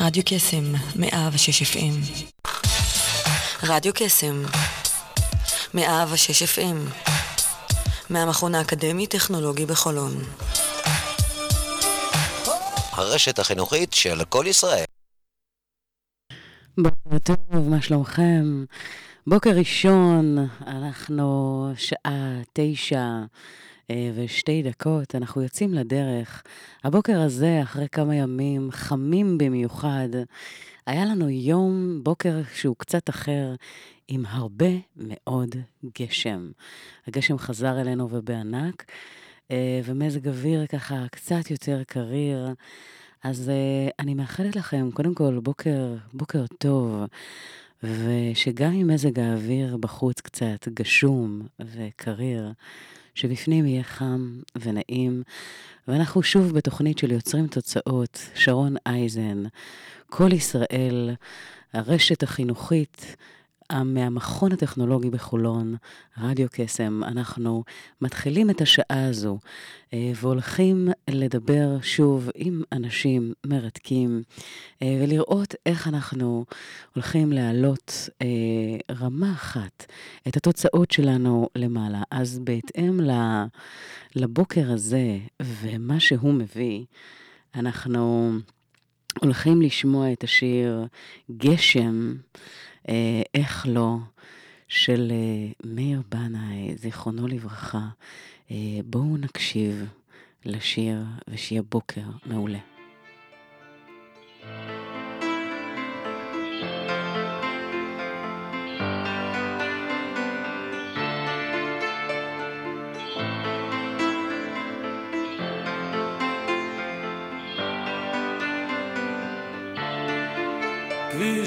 רדיו קסם, מאה ושש אפים. רדיו קסם, מאה ושש אפים. מהמכון האקדמי-טכנולוגי בחולון. הרשת החינוכית של כל ישראל. בוקר טוב, מה שלומכם? בוקר ראשון, אנחנו שעה תשע ושתי דקות, אנחנו יוצאים לדרך. הבוקר הזה, אחרי כמה ימים חמים במיוחד, היה לנו יום, בוקר שהוא קצת אחר, עם הרבה מאוד גשם. הגשם חזר אלינו ובענק, אה, ומזג אוויר ככה קצת יותר קריר. אז uh, אני מאחלת לכם, קודם כל, בוקר, בוקר טוב, ושגם אם מזג האוויר בחוץ קצת גשום וקריר, שבפנים יהיה חם ונעים. ואנחנו שוב בתוכנית של יוצרים תוצאות, שרון אייזן, כל ישראל, הרשת החינוכית מהמכון הטכנולוגי בחולון, רדיו קסם, אנחנו מתחילים את השעה הזו אה, והולכים לדבר שוב עם אנשים מרתקים אה, ולראות איך אנחנו הולכים להעלות אה, רמה אחת את התוצאות שלנו למעלה. אז בהתאם לבוקר הזה ומה שהוא מביא, אנחנו הולכים לשמוע את השיר גשם. אה, איך לא, של אה, מאיר בנאי, זיכרונו לברכה. אה, בואו נקשיב לשיר ושיהיה בוקר מעולה.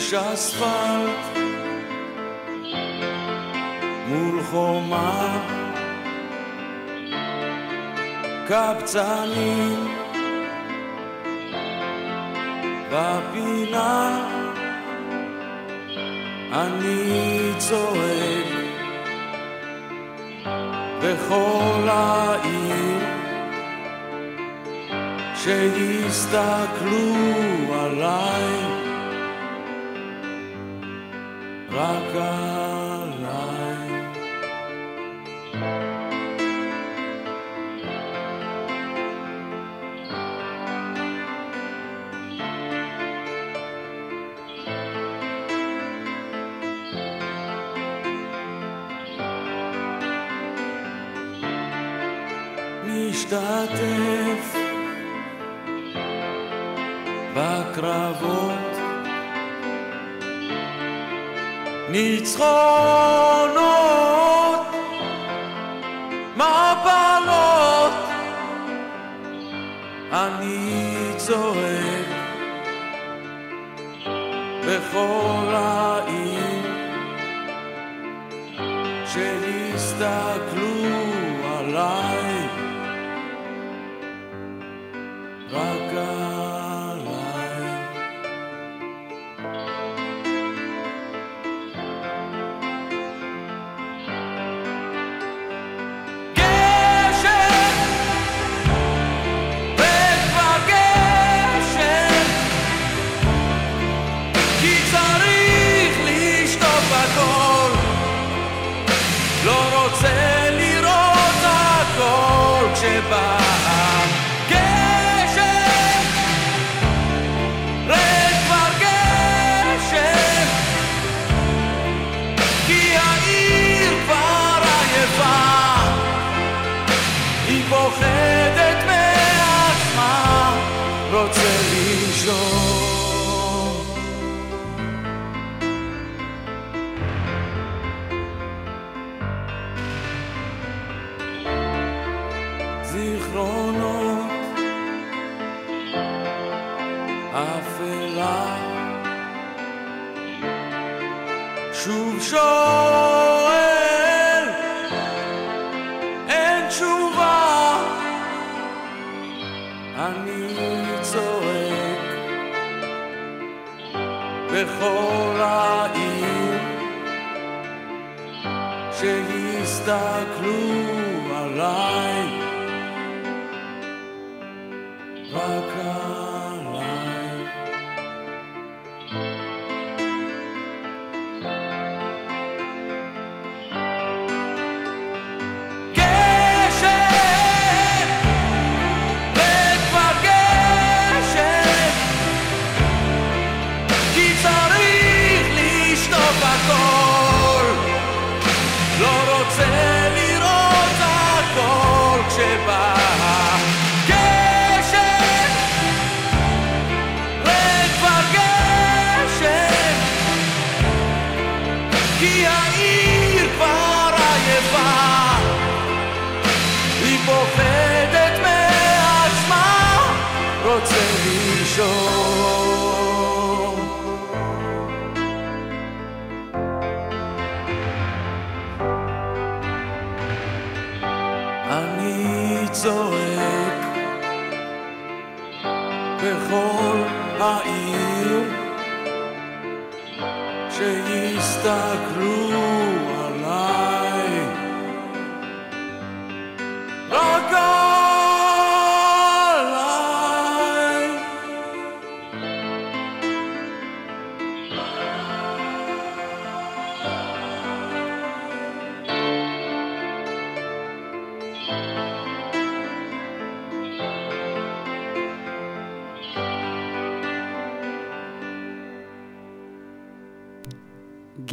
כביש אספלט מול חומה קבצנים בפינה אני צועק בכל העיר שיסתכלו עליי רק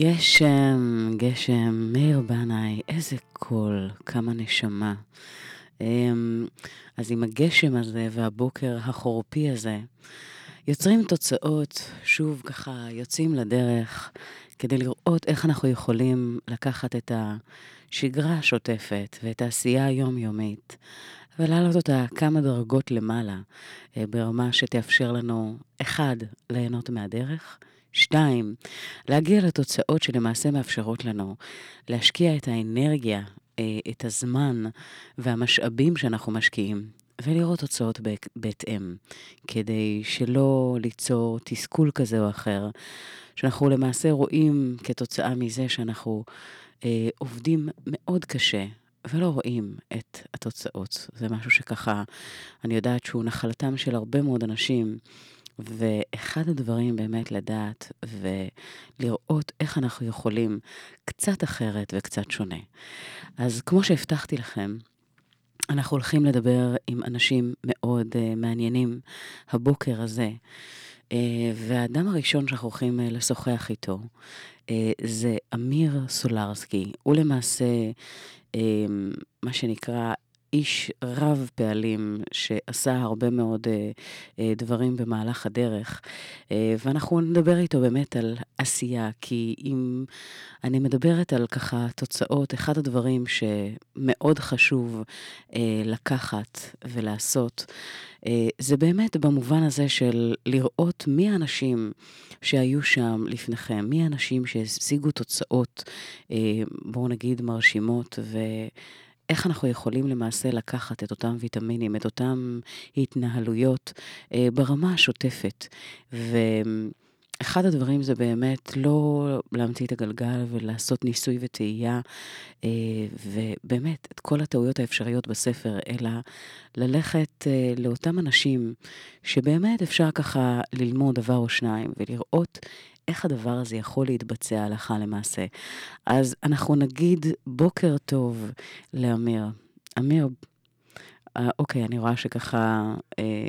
גשם, גשם, מאיר בנאי, איזה קול, כמה נשמה. אמ, אז עם הגשם הזה והבוקר החורפי הזה, יוצרים תוצאות, שוב ככה יוצאים לדרך כדי לראות איך אנחנו יכולים לקחת את השגרה השוטפת ואת העשייה היומיומית ולהעלות אותה כמה דרגות למעלה, אה, ברמה שתאפשר לנו, אחד, ליהנות מהדרך, שתיים, להגיע לתוצאות שלמעשה מאפשרות לנו להשקיע את האנרגיה, אה, את הזמן והמשאבים שאנחנו משקיעים, ולראות תוצאות בהתאם, כדי שלא ליצור תסכול כזה או אחר, שאנחנו למעשה רואים כתוצאה מזה שאנחנו אה, עובדים מאוד קשה. ולא רואים את התוצאות. זה משהו שככה, אני יודעת שהוא נחלתם של הרבה מאוד אנשים, ואחד הדברים באמת לדעת ולראות איך אנחנו יכולים קצת אחרת וקצת שונה. אז כמו שהבטחתי לכם, אנחנו הולכים לדבר עם אנשים מאוד uh, מעניינים הבוקר הזה. Uh, והאדם הראשון שאנחנו הולכים uh, לשוחח איתו uh, זה אמיר סולרסקי. הוא למעשה uh, מה שנקרא איש רב פעלים שעשה הרבה מאוד uh, uh, דברים במהלך הדרך, uh, ואנחנו נדבר איתו באמת על עשייה, כי אם אני מדברת על ככה תוצאות, אחד הדברים שמאוד חשוב uh, לקחת ולעשות, uh, זה באמת במובן הזה של לראות מי האנשים שהיו שם לפניכם, מי האנשים שהשיגו תוצאות, uh, בואו נגיד מרשימות, ו... איך אנחנו יכולים למעשה לקחת את אותם ויטמינים, את אותם התנהלויות אה, ברמה השוטפת. ואחד הדברים זה באמת לא להמציא את הגלגל ולעשות ניסוי וטעייה, אה, ובאמת את כל הטעויות האפשריות בספר, אלא ללכת אה, לאותם אנשים שבאמת אפשר ככה ללמוד דבר או שניים ולראות איך הדבר הזה יכול להתבצע הלכה למעשה. אז אנחנו נגיד בוקר טוב לאמיר. אמיר, אה, אוקיי, אני רואה שככה אה,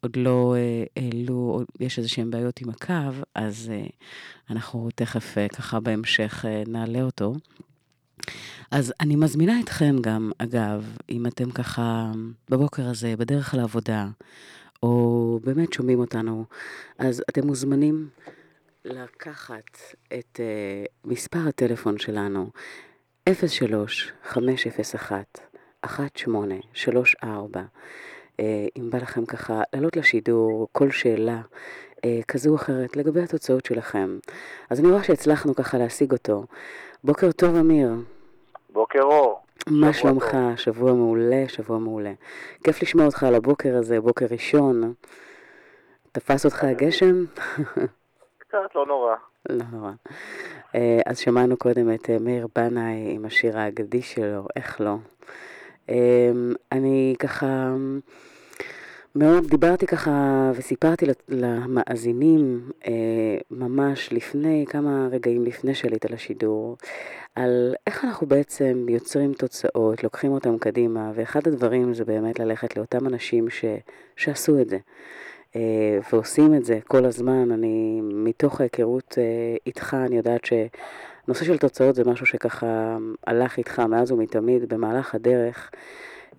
עוד לא אה, העלו, אה, יש איזה שהן בעיות עם הקו, אז אה, אנחנו תכף אה, ככה בהמשך אה, נעלה אותו. אז אני מזמינה אתכם גם, אגב, אם אתם ככה בבוקר הזה, בדרך לעבודה, או באמת שומעים אותנו, אז אתם מוזמנים לקחת את uh, מספר הטלפון שלנו, 03-501-1834, uh, אם בא לכם ככה לעלות לשידור כל שאלה uh, כזו או אחרת לגבי התוצאות שלכם. אז אני רואה שהצלחנו ככה להשיג אותו. בוקר טוב, אמיר. בוקר אור. מה שבוע שלומך? שבוע מעולה, שבוע מעולה. כיף לשמוע אותך על הבוקר הזה, בוקר ראשון. תפס אותך הגשם? קצת לא נורא. לא נורא. אה, אז שמענו קודם את אה, מאיר בנאי עם השיר האגדי שלו, איך לא. אה, אני ככה מאוד דיברתי ככה וסיפרתי למאזינים ממש לפני, כמה רגעים לפני שעלית לשידור, על איך אנחנו בעצם יוצרים תוצאות, לוקחים אותם קדימה, ואחד הדברים זה באמת ללכת לאותם אנשים ש, שעשו את זה. אה, ועושים את זה כל הזמן. אני, מתוך ההיכרות אה, איתך, אני יודעת שנושא של תוצאות זה משהו שככה הלך איתך מאז ומתמיד במהלך הדרך.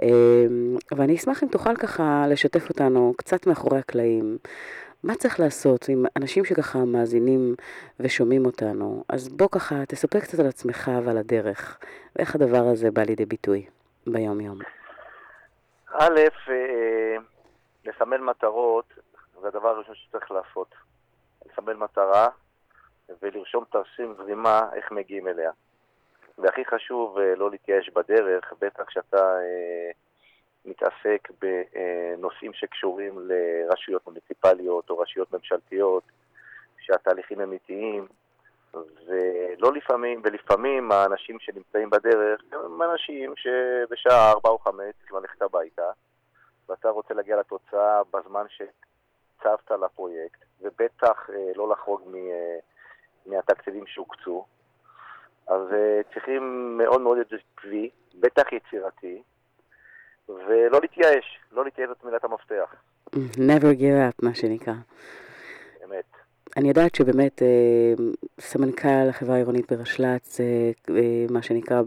אה, ואני אשמח אם תוכל ככה לשתף אותנו קצת מאחורי הקלעים. מה צריך לעשות עם אנשים שככה מאזינים ושומעים אותנו? אז בוא ככה תספר קצת על עצמך ועל הדרך, ואיך הדבר הזה בא לידי ביטוי ביום-יום. א', לסמן מטרות, זה הדבר הראשון שצריך לעשות. לסמן מטרה ולרשום תרשים זרימה איך מגיעים אליה. והכי חשוב, אה, לא להתייאש בדרך, בטח כשאתה אה, מתעסק בנושאים שקשורים לרשויות מוניציפליות או רשויות ממשלתיות, שהתהליכים הם איטיים, ולא לפעמים, ולפעמים האנשים שנמצאים בדרך הם אנשים שבשעה 4 או 5 צריכים ללכת הביתה, ואתה רוצה להגיע לתוצאה בזמן שהצבת לפרויקט, ובטח אה, לא לחרוג מ, אה, מהתקציבים שהוקצו. אז אה, צריכים מאוד מאוד להיות עקבי, בטח יצירתי, ולא להתייאש, לא להתייאש זאת מילת המפתח, never give up, מה שנקרא. אני יודעת שבאמת אה, סמנכ"ל החברה העירונית ברשל"צ, אה, אה, מה שנקרא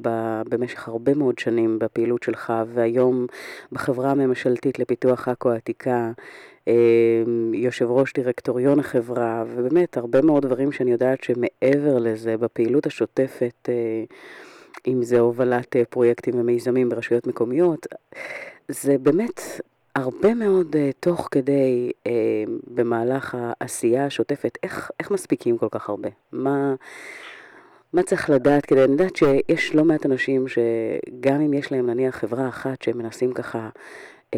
במשך הרבה מאוד שנים בפעילות שלך, והיום בחברה הממשלתית לפיתוח עכו העתיקה, יושב ראש דירקטוריון החברה, ובאמת הרבה מאוד דברים שאני יודעת שמעבר לזה, בפעילות השוטפת, אם זה הובלת פרויקטים ומיזמים ברשויות מקומיות, זה באמת הרבה מאוד uh, תוך כדי uh, במהלך העשייה השוטפת, איך, איך מספיקים כל כך הרבה? מה, מה צריך לדעת כדי, אני יודעת שיש לא מעט אנשים שגם אם יש להם נניח חברה אחת שהם מנסים ככה, uh,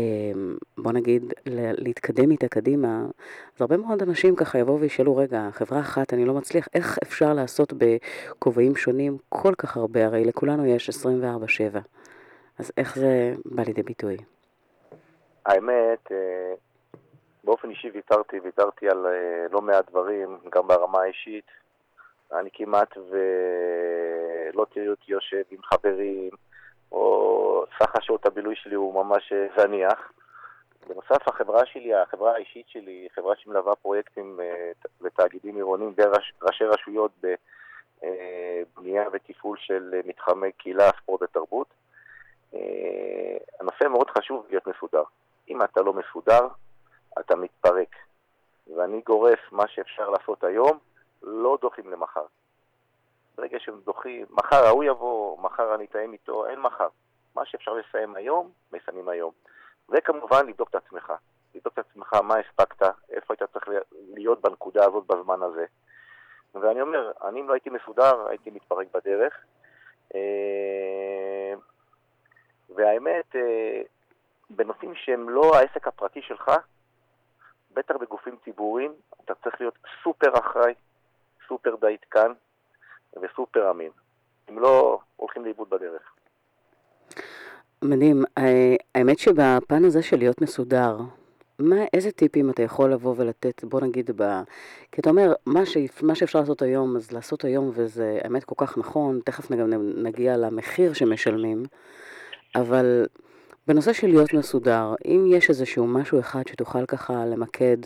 בוא נגיד, להתקדם איתה קדימה, אז הרבה מאוד אנשים ככה יבואו וישאלו, רגע, חברה אחת אני לא מצליח, איך אפשר לעשות בכובעים שונים כל כך הרבה? הרי לכולנו יש 24-7. אז איך זה בא לידי ביטוי? האמת, אה, באופן אישי ויתרתי, ויתרתי על אה, לא מעט דברים, גם ברמה האישית. אני כמעט ולא תראי אותי יושב עם חברים, או סך השעות הבילוי שלי הוא ממש אה, זניח. בנוסף, החברה שלי, החברה האישית שלי, היא חברה שמלווה פרויקטים ותאגידים עירוניים וראשי רשויות בבנייה ותפעול של מתחמי קהילה, ספורט ותרבות. הנושא מאוד חשוב להיות מסודר. אם אתה לא מסודר, אתה מתפרק. ואני גורס מה שאפשר לעשות היום, לא דוחים למחר. ברגע שהם דוחים, מחר ההוא יבוא, מחר אני אתאם איתו, אין מחר. מה שאפשר לסיים היום, מסיימים היום. וכמובן, לבדוק את עצמך. לבדוק את עצמך מה הספקת, איפה היית צריך להיות בנקודה הזאת בזמן הזה. ואני אומר, אני אם לא הייתי מסודר, הייתי מתפרק בדרך. אה, והאמת, אה, בנושאים שהם לא העסק הפרטי שלך, בטח בגופים ציבוריים, אתה צריך להיות סופר אחראי, סופר דייקן וסופר אמין. אם לא, הולכים לאיבוד בדרך. מדהים. אה, האמת שבפן הזה של להיות מסודר, מה, איזה טיפים אתה יכול לבוא ולתת, בוא נגיד, ב... כי אתה אומר, מה, ש... מה שאפשר לעשות היום, אז לעשות היום, וזה האמת כל כך נכון, תכף גם נגיע למחיר שמשלמים, אבל בנושא של להיות מסודר, אם יש איזשהו משהו אחד שתוכל ככה למקד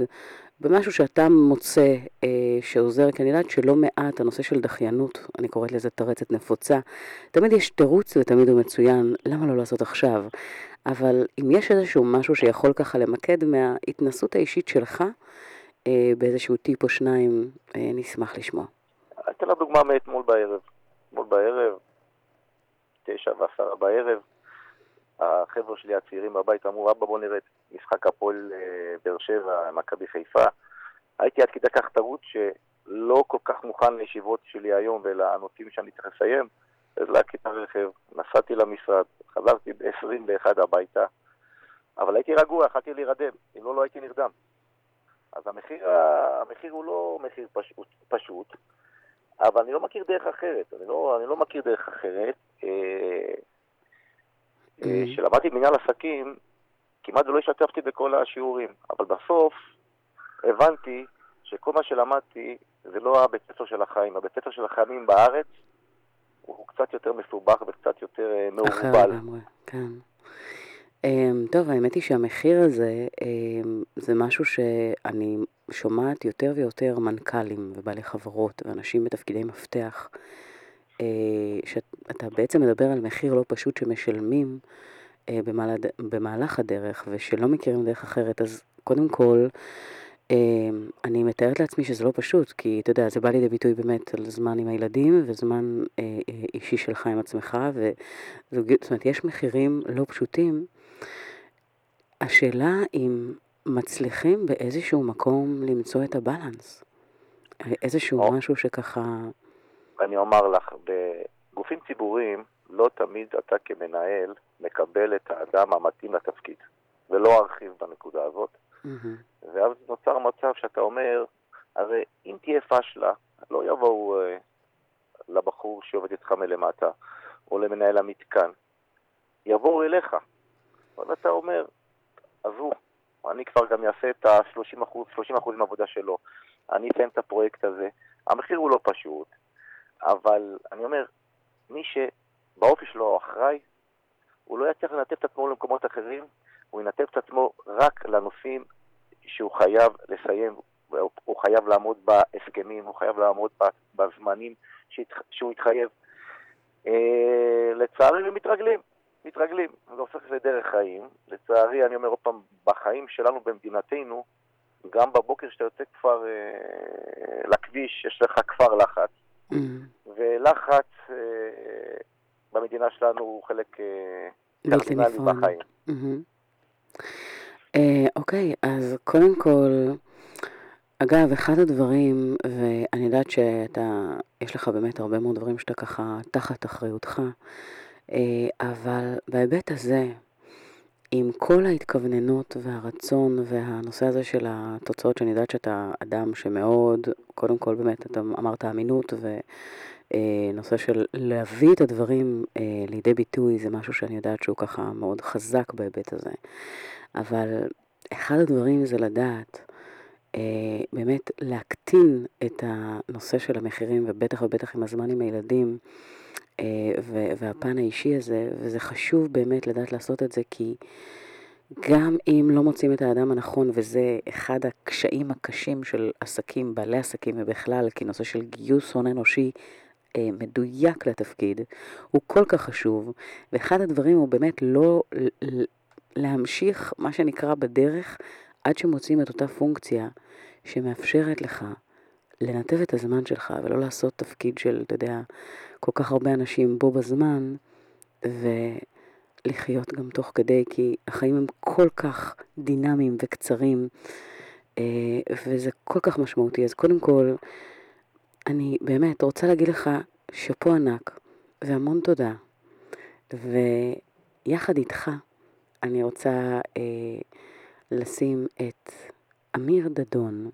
במשהו שאתה מוצא אה, שעוזר, כי אני יודעת שלא מעט הנושא של דחיינות, אני קוראת לזה תרצת נפוצה, תמיד יש תירוץ ותמיד הוא מצוין, למה לא לעשות עכשיו? אבל אם יש איזשהו משהו שיכול ככה למקד מההתנסות האישית שלך, אה, באיזשהו טיפ או שניים, אה, נשמח לשמוע. אתן לך דוגמה מאתמול בערב. אתמול בערב, תשע ועשרה בערב, החבר'ה שלי הצעירים בבית אמרו, אבא בוא נראה משחק הפועל אה, באר שבע, מכבי חיפה. הייתי עד כדי כך טרוט שלא כל כך מוכן לישיבות שלי היום ולנושאים שאני צריך לסיים. הזלקתי את הרכב, נסעתי למשרד, חזרתי ב-21 הביתה, אבל הייתי רגוע, יכלתי להירדם, אם לא, לא הייתי נרדם. אז המחיר, המחיר הוא לא מחיר פשוט, פשוט, אבל אני לא מכיר דרך אחרת, אני לא, אני לא מכיר דרך אחרת. אה, כשלמדתי מנהל עסקים, כמעט ולא השתתפתי בכל השיעורים, אבל בסוף הבנתי שכל מה שלמדתי זה לא הבית ספר של החיים. הבית ספר של החיים בארץ הוא קצת יותר מסובך וקצת יותר אה, מעורבל. כן. Um, טוב, האמת היא שהמחיר הזה um, זה משהו שאני שומעת יותר ויותר מנכ"לים ובעלי חברות ואנשים בתפקידי מפתח אה, שאתה בעצם מדבר על מחיר לא פשוט שמשלמים אה, במהלך הדרך ושלא מכירים דרך אחרת, אז קודם כל, אה, אני מתארת לעצמי שזה לא פשוט, כי אתה יודע, זה בא לידי ביטוי באמת על זמן עם הילדים וזמן אישי שלך עם עצמך, וזאת אומרת, יש מחירים לא פשוטים. השאלה אם מצליחים באיזשהו מקום למצוא את הבלנס. איזשהו או. משהו שככה... אני אומר לך, בגופים ציבוריים לא תמיד אתה כמנהל מקבל את האדם המתאים לתפקיד, ולא ארחיב בנקודה הזאת. מהמם. ואז נוצר מצב שאתה אומר, הרי אם תהיה פשלה, לא יבואו אה, לבחור שעובד איתך מלמטה, או למנהל המתקן, יבואו אליך. אבל אתה אומר, עזבו, אני כבר גם אעשה את ה-30 אחוז, 30 אחוז מהעבודה שלו, אני אסיים את הפרויקט הזה. המחיר הוא לא פשוט, אבל אני אומר, מי שבאופי שלו אחראי, הוא לא יצליח לנתב את עצמו למקומות אחרים, הוא ינתב את עצמו רק לנושאים שהוא חייב לסיים, הוא- חייב לעמוד בהסכמים, הוא חייב לעמוד בזמנים שהוא התחייב. אה, לצערי הם מתרגלים, מתרגלים, זה הופך לדרך חיים. לצערי, אני אומר עוד פעם, בחיים שלנו במדינתנו, גם בבוקר שאתה יוצא כבר אה, לכביש, יש לך כפר לחץ. מהמם. ולחץ אה, במדינה שלנו הוא חלק אה, קרדינלי. בחיים. מהמם. אה, אוקיי, אז קודם כל, אגב, אחד הדברים, ואני יודעת שאתה, יש לך באמת הרבה מאוד דברים שאתה ככה תחת אחריותך, אבל בהיבט הזה, עם כל ההתכווננות והרצון והנושא הזה של התוצאות, שאני יודעת שאתה אדם שמאוד, קודם כל באמת, אתה אמרת אמינות, ונושא של להביא את הדברים אה, לידי ביטוי, זה משהו שאני יודעת שהוא ככה מאוד חזק בהיבט הזה. אבל אחד הדברים זה לדעת, אה, באמת להקטין את הנושא של המחירים, ובטח ובטח עם הזמן עם הילדים, אה, והפן האישי הזה, וזה חשוב באמת לדעת לעשות את זה, כי גם אם לא מוצאים את האדם הנכון, וזה אחד הקשיים הקשים של עסקים, בעלי עסקים ובכלל, כי נושא של גיוס הון אנושי אה, מדויק לתפקיד, הוא כל כך חשוב, ואחד הדברים הוא באמת לא להמשיך, מה שנקרא, בדרך, עד שמוצאים את אותה פונקציה שמאפשרת לך לנתב את הזמן שלך, ולא לעשות תפקיד של, אתה יודע, כל כך הרבה אנשים בו בזמן, ולחיות גם תוך כדי, כי החיים הם כל כך דינמיים וקצרים, אה, וזה כל כך משמעותי. אז קודם כל, אני באמת רוצה להגיד לך שאפו ענק, והמון תודה. ויחד איתך, אני רוצה אה, לשים את אמיר דדון,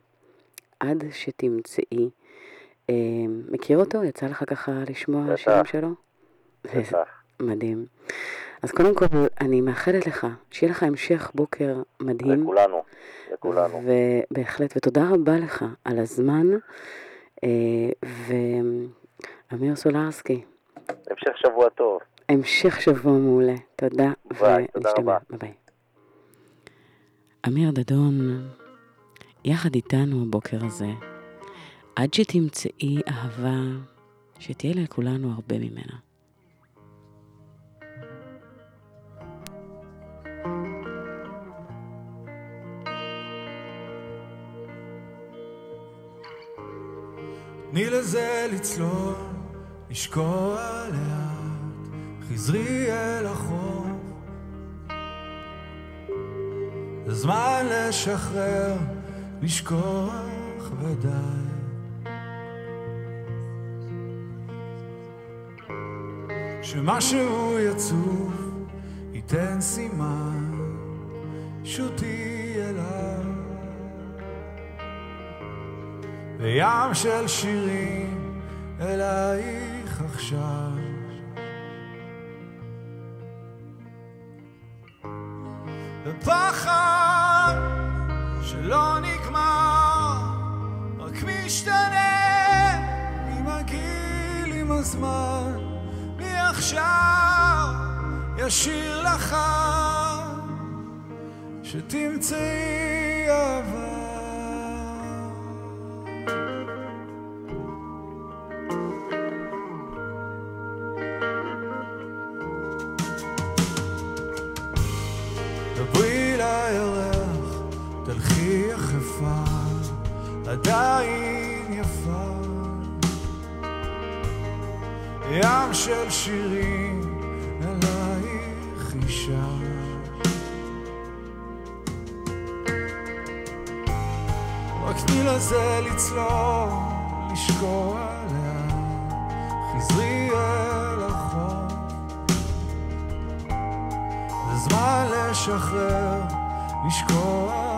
עד שתמצאי. אה, מכיר אותו? יצא לך ככה לשמוע. שירים שלו? בטח. מדהים. אז קודם כל, אני מאחלת לך שיהיה לך המשך בוקר מדהים. לכולנו, לכולנו. ובהחלט, ותודה רבה לך על הזמן. אה, ואמיר סולרסקי, המשך שבוע טוב. המשך שבוע מעולה. תודה, ביי, תודה. רבה. ביי. אמיר דדון, יחד איתנו הבוקר הזה, עד שתמצאי אהבה שתהיה לכולנו הרבה ממנה. תני לזה לצלול, לשקוע לאט, חזרי אל החוף. זמן לשחרר, לשכוח ודי. שמשהו יצוף, ייתן סימן, שוטי אליו. וים של שירים אלייך עכשיו. ופחד שלא נגמר, רק משתנה עם הגיל, עם הזמן, מעכשיו ישיר לך שתמצאי אהבה. לזה לצלול, לשקוע לאט, חזרי אל החוף. זה זמן לשחרר, לשכוח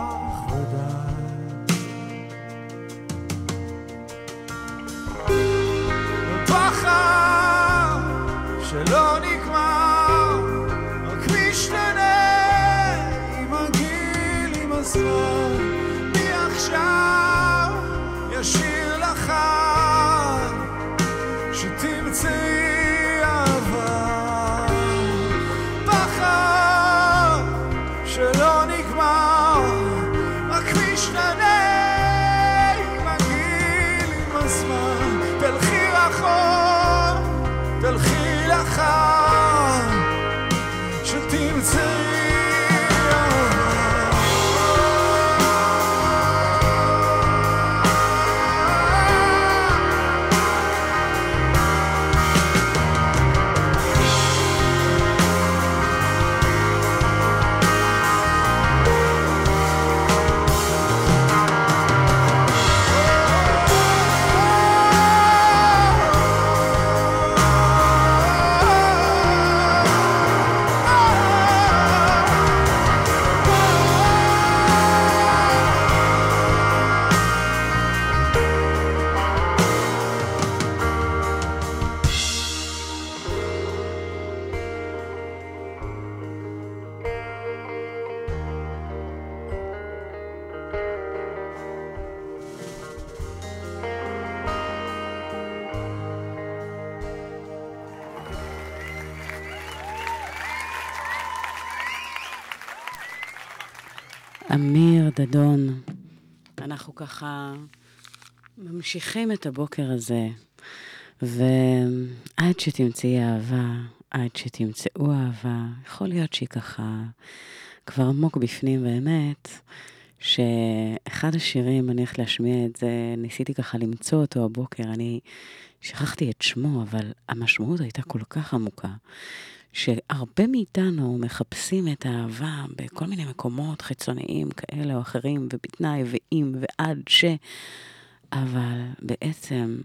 ככה ממשיכים את הבוקר הזה, ועד שתמצאי אהבה, עד שתמצאו אהבה, יכול להיות שהיא ככה כבר עמוק בפנים באמת, שאחד השירים, אני הולכת להשמיע את זה, ניסיתי ככה למצוא אותו הבוקר, אני שכחתי את שמו, אבל המשמעות הייתה כל כך עמוקה. שהרבה מאיתנו מחפשים את האהבה בכל מיני מקומות חיצוניים כאלה או אחרים, ובתנאי ואם ועד ש... אבל בעצם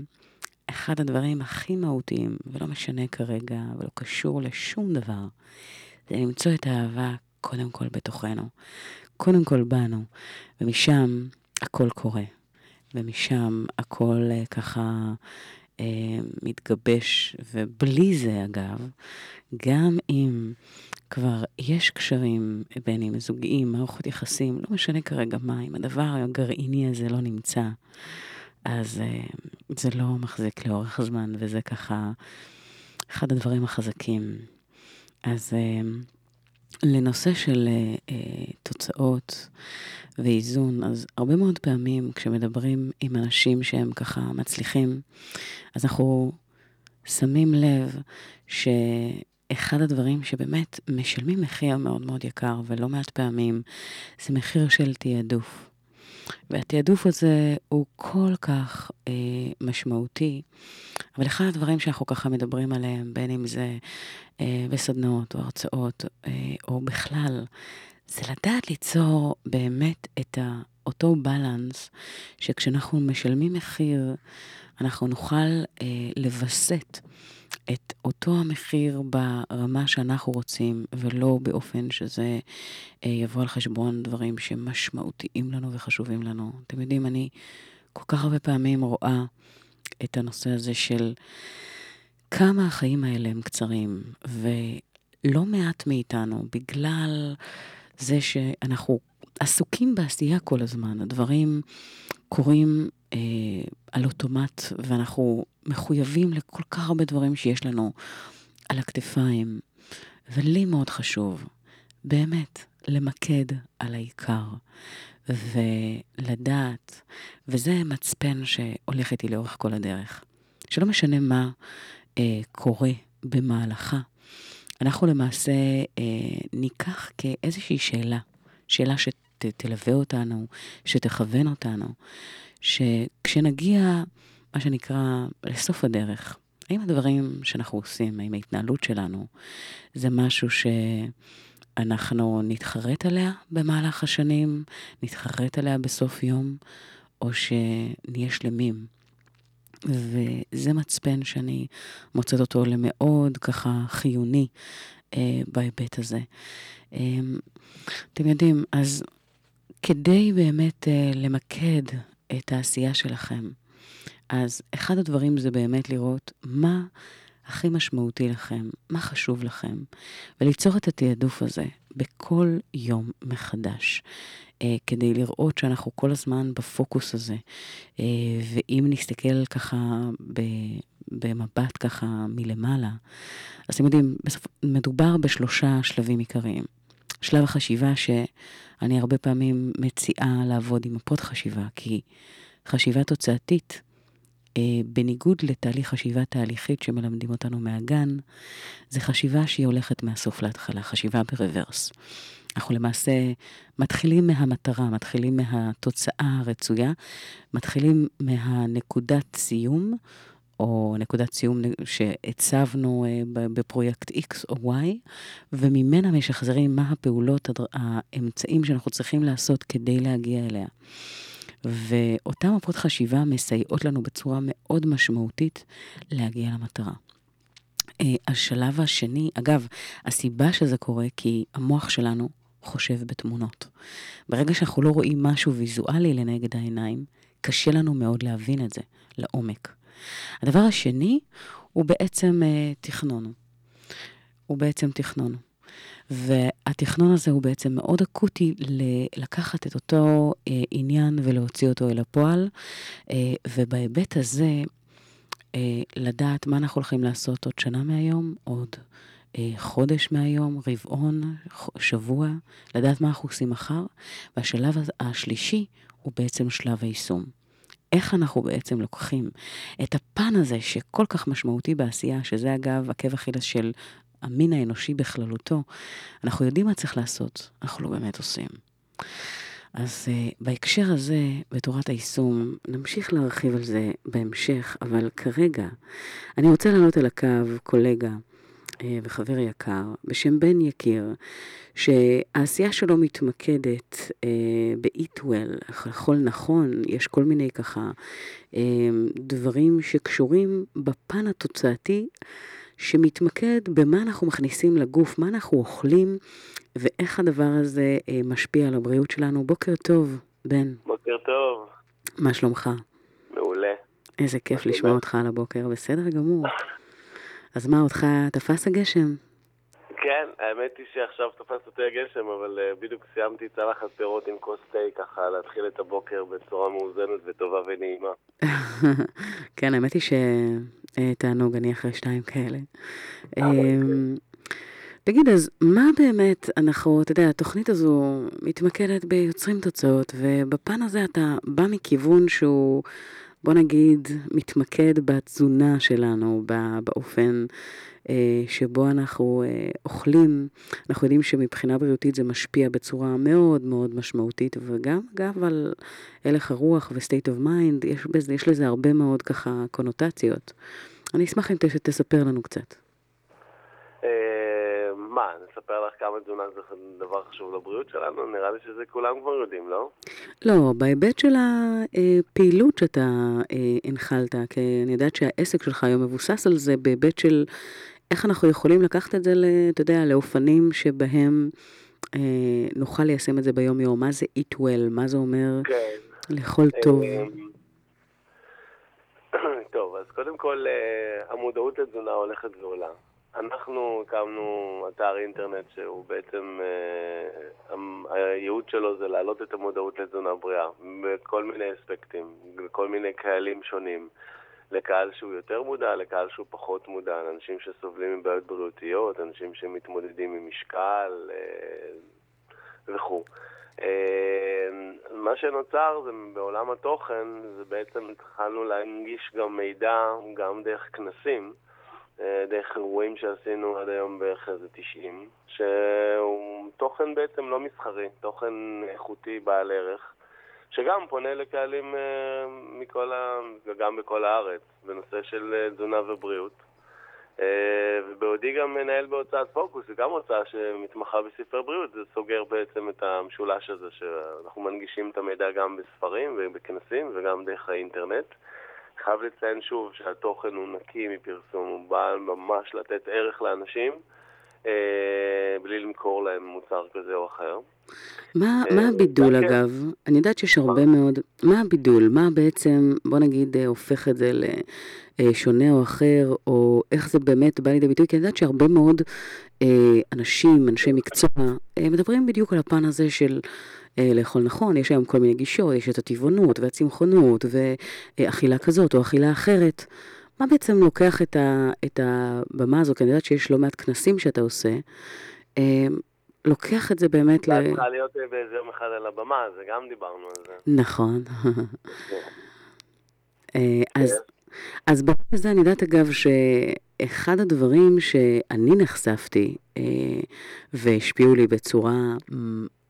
אחד הדברים הכי מהותיים, ולא משנה כרגע, ולא קשור לשום דבר, זה למצוא את האהבה קודם כל בתוכנו, קודם כל בנו, ומשם הכל קורה, ומשם הכל אה, ככה מתגבש, ובלי זה אגב, גם אם כבר יש קשרים בין אם זוגיים, מערכות יחסים, לא משנה כרגע מה, אם הדבר הגרעיני הזה לא נמצא, אז uh, זה לא מחזיק לאורך זמן, וזה ככה אחד הדברים החזקים. אז uh, לנושא של uh, uh, תוצאות ואיזון, אז הרבה מאוד פעמים כשמדברים עם אנשים שהם ככה מצליחים, אז אנחנו שמים לב ש... אחד הדברים שבאמת משלמים מחיר מאוד מאוד יקר, ולא מעט פעמים, זה מחיר של תעדוף. והתעדוף הזה הוא כל כך אה, משמעותי, אבל אחד הדברים שאנחנו ככה מדברים עליהם, בין אם זה אה, בסדנאות או הרצאות, אה, או בכלל, זה לדעת ליצור באמת את ה, אותו בלנס, שכשאנחנו משלמים מחיר, אנחנו נוכל אה, לווסת. את אותו המחיר ברמה שאנחנו רוצים, ולא באופן שזה אה, יבוא על חשבון דברים שמשמעותיים לנו וחשובים לנו. אתם יודעים, אני כל כך הרבה פעמים רואה את הנושא הזה של כמה החיים האלה הם קצרים, ולא מעט מאיתנו, בגלל זה שאנחנו עסוקים בעשייה כל הזמן, הדברים קורים אה, על אוטומט, ואנחנו מחויבים לכל כך הרבה דברים שיש לנו על הכתפיים. ולי מאוד חשוב, באמת, למקד על העיקר, ולדעת, וזה מצפן שהולך איתי לאורך כל הדרך. שלא משנה מה אה, קורה במהלכה, אנחנו למעשה אה, ניקח כאיזושהי שאלה, שאלה שתלווה אותנו, שתכוון אותנו, שכשנגיע, מה שנקרא, לסוף הדרך, האם הדברים שאנחנו עושים, האם ההתנהלות שלנו, זה משהו שאנחנו נתחרט עליה במהלך השנים, נתחרט עליה בסוף יום, או שנהיה שלמים. וזה מצפן שאני מוצאת אותו למאוד ככה חיוני אה, בהיבט הזה. אה, אתם יודעים, אז כדי באמת אה, למקד את העשייה שלכם, אז אחד הדברים זה באמת לראות מה הכי משמעותי לכם, מה חשוב לכם, וליצור את התעדוף הזה בכל יום מחדש, אה, כדי לראות שאנחנו כל הזמן בפוקוס הזה. אה, ואם נסתכל ככה ב, במבט ככה מלמעלה, אז אתם יודעים, בסופ... מדובר בשלושה שלבים עיקריים. שלב החשיבה שאני הרבה פעמים מציעה לעבוד עם מפות חשיבה, כי חשיבה תוצאתית, אה, בניגוד לתהליך חשיבה תהליכית שמלמדים אותנו מהגן, זה חשיבה שהיא הולכת מהסוף להתחלה, חשיבה ברוורס. אנחנו למעשה מתחילים מהמטרה, מתחילים מהתוצאה הרצויה, מתחילים מהנקודת סיום, או נקודת סיום שהצבנו אה, בפרויקט X או Y, וממנה משחזרים מה הפעולות, האמצעים שאנחנו צריכים לעשות כדי להגיע אליה. ואותן מפות חשיבה מסייעות לנו בצורה מאוד משמעותית להגיע למטרה. אה, השלב השני, אגב, הסיבה שזה קורה כי המוח שלנו חושב בתמונות. ברגע שאנחנו לא רואים משהו ויזואלי לנגד העיניים, קשה לנו מאוד להבין את זה לעומק. הדבר השני הוא בעצם אה, תכנון. הוא בעצם תכנון. והתכנון הזה הוא בעצם מאוד אקוטי לקחת את אותו אה, עניין ולהוציא אותו אל הפועל, אה, ובהיבט הזה, אה, לדעת מה אנחנו הולכים לעשות עוד שנה מהיום, עוד אה, חודש מהיום, רבעון, שבוע, לדעת מה אנחנו עושים מחר, והשלב השלישי הוא בעצם שלב היישום. איך אנחנו בעצם לוקחים את הפן הזה שכל כך משמעותי בעשייה, שזה אגב עקב אכילס של המין האנושי בכללותו, אנחנו יודעים מה צריך לעשות, אנחנו לא באמת עושים. אז uh, בהקשר הזה, בתורת היישום, נמשיך להרחיב על זה בהמשך, אבל כרגע אני רוצה לענות על הקו קולגה וחבר יקר בשם בן יקיר, שהעשייה שלו מתמקדת ב-eat well, לאכול נכון, יש כל מיני ככה uh, דברים שקשורים בפן התוצאתי. שמתמקד במה אנחנו מכניסים לגוף, מה אנחנו אוכלים, ואיך הדבר הזה אה, משפיע על הבריאות שלנו. בוקר טוב, בן. בוקר טוב. מה שלומך? מעולה. איזה כיף לשמוע אותך על הבוקר, בסדר גמור. אז מה, אותך תפס הגשם? כן, האמת היא שעכשיו תפס אותי הגשם, אבל uh, בדיוק סיימתי צלחת פירות עם כוס תה, ככה להתחיל את הבוקר בצורה מאוזנת וטובה ונעימה. כן, האמת היא שתענוג, אני אחרי שתיים כאלה. אה, אמ, תגיד, אז מה באמת אנחנו, אתה יודע, התוכנית הזו מתמקדת ביוצרים תוצאות, ובפן הזה אתה בא מכיוון שהוא, בוא נגיד, מתמקד בתזונה שלנו, באופן אה, שבו אנחנו אה, אוכלים, אנחנו יודעים שמבחינה בריאותית זה משפיע בצורה מאוד מאוד משמעותית, וגם אגב על הלך הרוח ו-state of mind, יש, יש לזה הרבה מאוד ככה קונוטציות. אני אשמח אם תספר לנו קצת. אה, מה, נספר לך כמה תזונה זה דבר חשוב לבריאות שלנו? נראה לי שזה כולם כבר יודעים, לא? לא, בהיבט של הפעילות שאתה הנחלת, כי אני יודעת שהעסק שלך היום מבוסס על זה בהיבט של איך אנחנו יכולים לקחת את זה, אתה יודע, לאופנים שבהם אה, נוכל ליישם את זה ביום-יום? מה זה eat well? מה זה אומר כן. לאכול טוב? אה, טוב, אז קודם כל, אה, המודעות לתזונה הולכת ועולה. אנחנו הקמנו אתר אינטרנט שהוא בעצם, אה, הייעוד שלו זה להעלות את המודעות לתזונה בריאה בכל מיני אספקטים, בכל מיני קהלים שונים. לקהל שהוא יותר מודע, לקהל שהוא פחות מודע, לאנשים שסובלים מבעיות בריאותיות, אנשים שמתמודדים עם משקל אה, וכו'. אה, מה שנוצר זה בעולם התוכן, זה בעצם התחלנו להנגיש גם מידע, גם דרך כנסים, דרך אירועים שעשינו עד היום בערך איזה 90, שהוא תוכן בעצם לא מסחרי, תוכן איכותי בעל ערך. שגם פונה לקהלים uh, מכל ה... וגם בכל הארץ, בנושא של uh, תזונה ובריאות. אה, ובעודי גם מנהל בהוצאת פוקוס, זו גם הוצאה שמתמחה בספרי בריאות, זה סוגר בעצם את המשולש הזה שאנחנו מנגישים את המידע גם בספרים ובכנסים וגם דרך האינטרנט. חייב לציין שוב שהתוכן הוא נקי מפרסום, הוא בא ממש לתת ערך לאנשים, בלי למכור להם מוצר כזה או אחר. מה, אה, מה הבידול כן. אגב? אני יודעת שיש הרבה מאוד, מה הבידול? מה בעצם, בוא נגיד, אה, הופך את זה לשונה או אחר, או איך זה באמת בא לידי ביטוי? כי אני יודעת שהרבה מאוד אה, אנשים, אנשי מקצוע, אה, מדברים בדיוק על הפן הזה של אה, לאכול נכון, יש היום כל מיני גישות, יש את הטבעונות והצמחונות ואכילה כזאת או אכילה אחרת. מה בעצם לוקח את, ה, את הבמה הזו? כי אני יודעת שיש לא מעט כנסים שאתה עושה. אה, לוקח את זה באמת ל... את צריכה להיות אה, באיזה יום אחד על הבמה, זה גם דיברנו על זה. נכון. אה, אז, אז בעניין הזה אני יודעת אגב שאחד הדברים שאני נחשפתי אה, והשפיעו לי בצורה,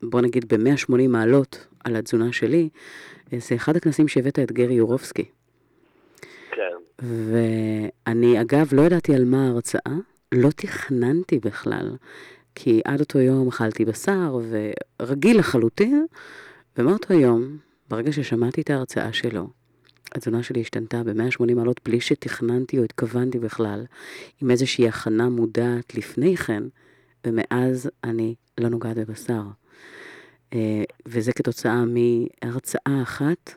בוא נגיד ב-180 מעלות על התזונה שלי, אה, זה אחד הכנסים שהבאת את גרי יורובסקי. ואני אגב לא ידעתי על מה ההרצאה, לא תכננתי בכלל, כי עד אותו יום אכלתי בשר ורגיל לחלוטין, ומאותו יום, ברגע ששמעתי את ההרצאה שלו, התזונה שלי השתנתה ב-180 מעלות בלי שתכננתי או התכוונתי בכלל, עם איזושהי הכנה מודעת לפני כן, ומאז אני לא נוגעת בבשר. אה, וזה כתוצאה מהרצאה אחת.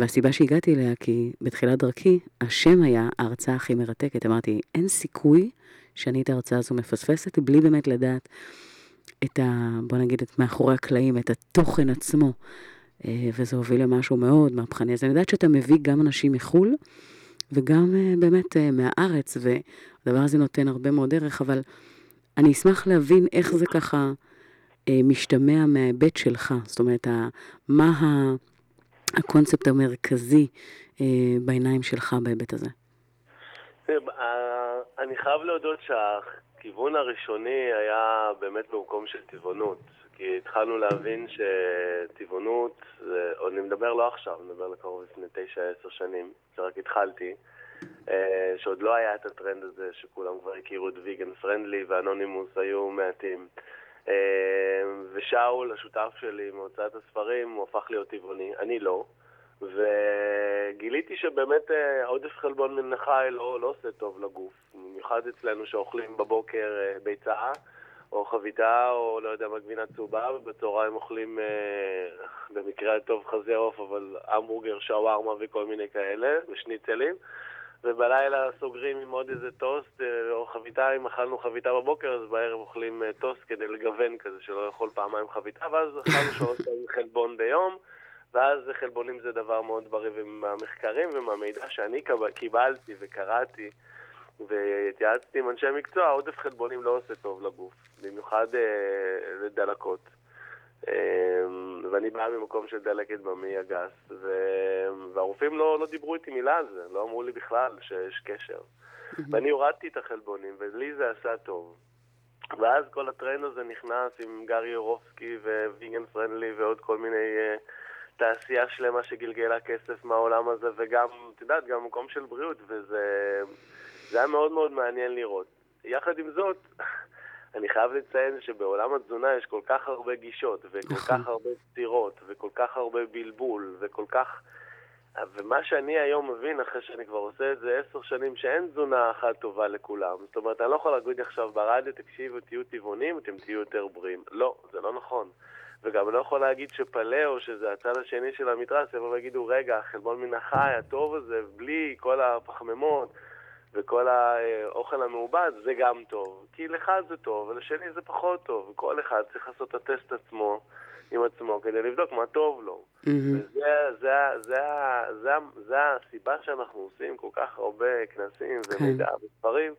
והסיבה שהגעתי אליה, כי בתחילת דרכי, השם היה ההרצאה הכי מרתקת. אמרתי, אין סיכוי שאני את ההרצאה הזו מפספסת, בלי באמת לדעת את ה... בוא נגיד, את מאחורי הקלעים, את התוכן עצמו. אה, וזה הוביל למשהו מאוד מהפכני. אז אני יודעת שאתה מביא גם אנשים מחו"ל, וגם אה, באמת אה, מהארץ, והדבר הזה נותן הרבה מאוד ערך, אבל אני אשמח להבין איך זה ככה משתמע מההיבט שלך. זאת אומרת, מה ה... הקונספט המרכזי אה, בעיניים שלך בהיבט הזה? אני חייב להודות שהכיוון הראשוני היה באמת במקום של טבעונות. כי התחלנו להבין שטבעונות, אני מדבר לא עכשיו, אני מדבר לקרוב לפני תשע, עשר שנים, שרק התחלתי, אה, שעוד לא היה את הטרנד הזה שכולם כבר הכירו את ויגן פרנדלי ואנונימוס היו מעטים. אה, ושאול, השותף שלי מהוצאת הספרים, הוא הפך להיות טבעוני, אני לא. וגיליתי שבאמת אה, עודף חלבון מן החי לא, לא עושה טוב לגוף. במיוחד אצלנו שאוכלים בבוקר אה, ביצה, או חביתה, או לא יודע מה, גבינה צהובה, ובצהריים אוכלים במקרה הטוב חזה עוף, אבל המבורגר, שווארמה וכל מיני כאלה, ושניצלים. ובלילה סוגרים עם עוד איזה טוסט אה, או חביתה, אם אכלנו חביתה בבוקר, אז בערב אוכלים אה, טוסט כדי לגוון כזה, שלא לאכול פעמיים חביתה, ואז אכלנו שעות חלבון ביום, ואז חלבונים זה דבר מאוד בריא, ומהמחקרים ומהמידע שאני קיבלתי וקראתי, והתייעצתי עם אנשי מקצוע, עודף חלבונים לא עושה טוב לגוף, במיוחד אה, לדלקות. אמ, ואני בא ממקום של דלקת במעי הגס, ו... והרופאים לא, לא דיברו איתי מילה על זה, לא אמרו לי בכלל שיש קשר. ואני הורדתי את החלבונים, ולי זה עשה טוב. ואז כל הטרנד הזה נכנס עם גרי יורובסקי וויגן פרנדלי ועוד כל מיני uh, תעשייה שלמה שגלגלה כסף מהעולם הזה, וגם, את יודעת, גם מקום של בריאות, וזה היה מאוד מאוד מעניין לראות. יחד עם זאת, אני חייב לציין שבעולם התזונה יש כל כך הרבה גישות, וכל נכון. כך הרבה סתירות, וכל כך הרבה בלבול, וכל כך... ומה שאני היום מבין, אחרי שאני כבר עושה את זה עשר שנים, שאין תזונה אחת טובה לכולם. זאת אומרת, אני לא יכול להגיד עכשיו ברדיו, תקשיבו, תהיו טבעונים, אתם תהיו יותר בריאים. לא, זה לא נכון. וגם לא יכול להגיד שפלאו, שזה הצד השני של המתרס, יבואו ויגידו, רגע, החלבון מן החי הטוב הזה, בלי כל הפחמימות, וכל האוכל המעובד זה גם טוב. כי לך זה טוב, ולשני זה פחות טוב. כל אחד צריך לעשות את הטסט עצמו, עם עצמו, כדי לבדוק מה טוב לו. Mm-hmm. וזה זה, זה, זה, זה הסיבה שאנחנו עושים כל כך הרבה כנסים כן. ומידע וספרים,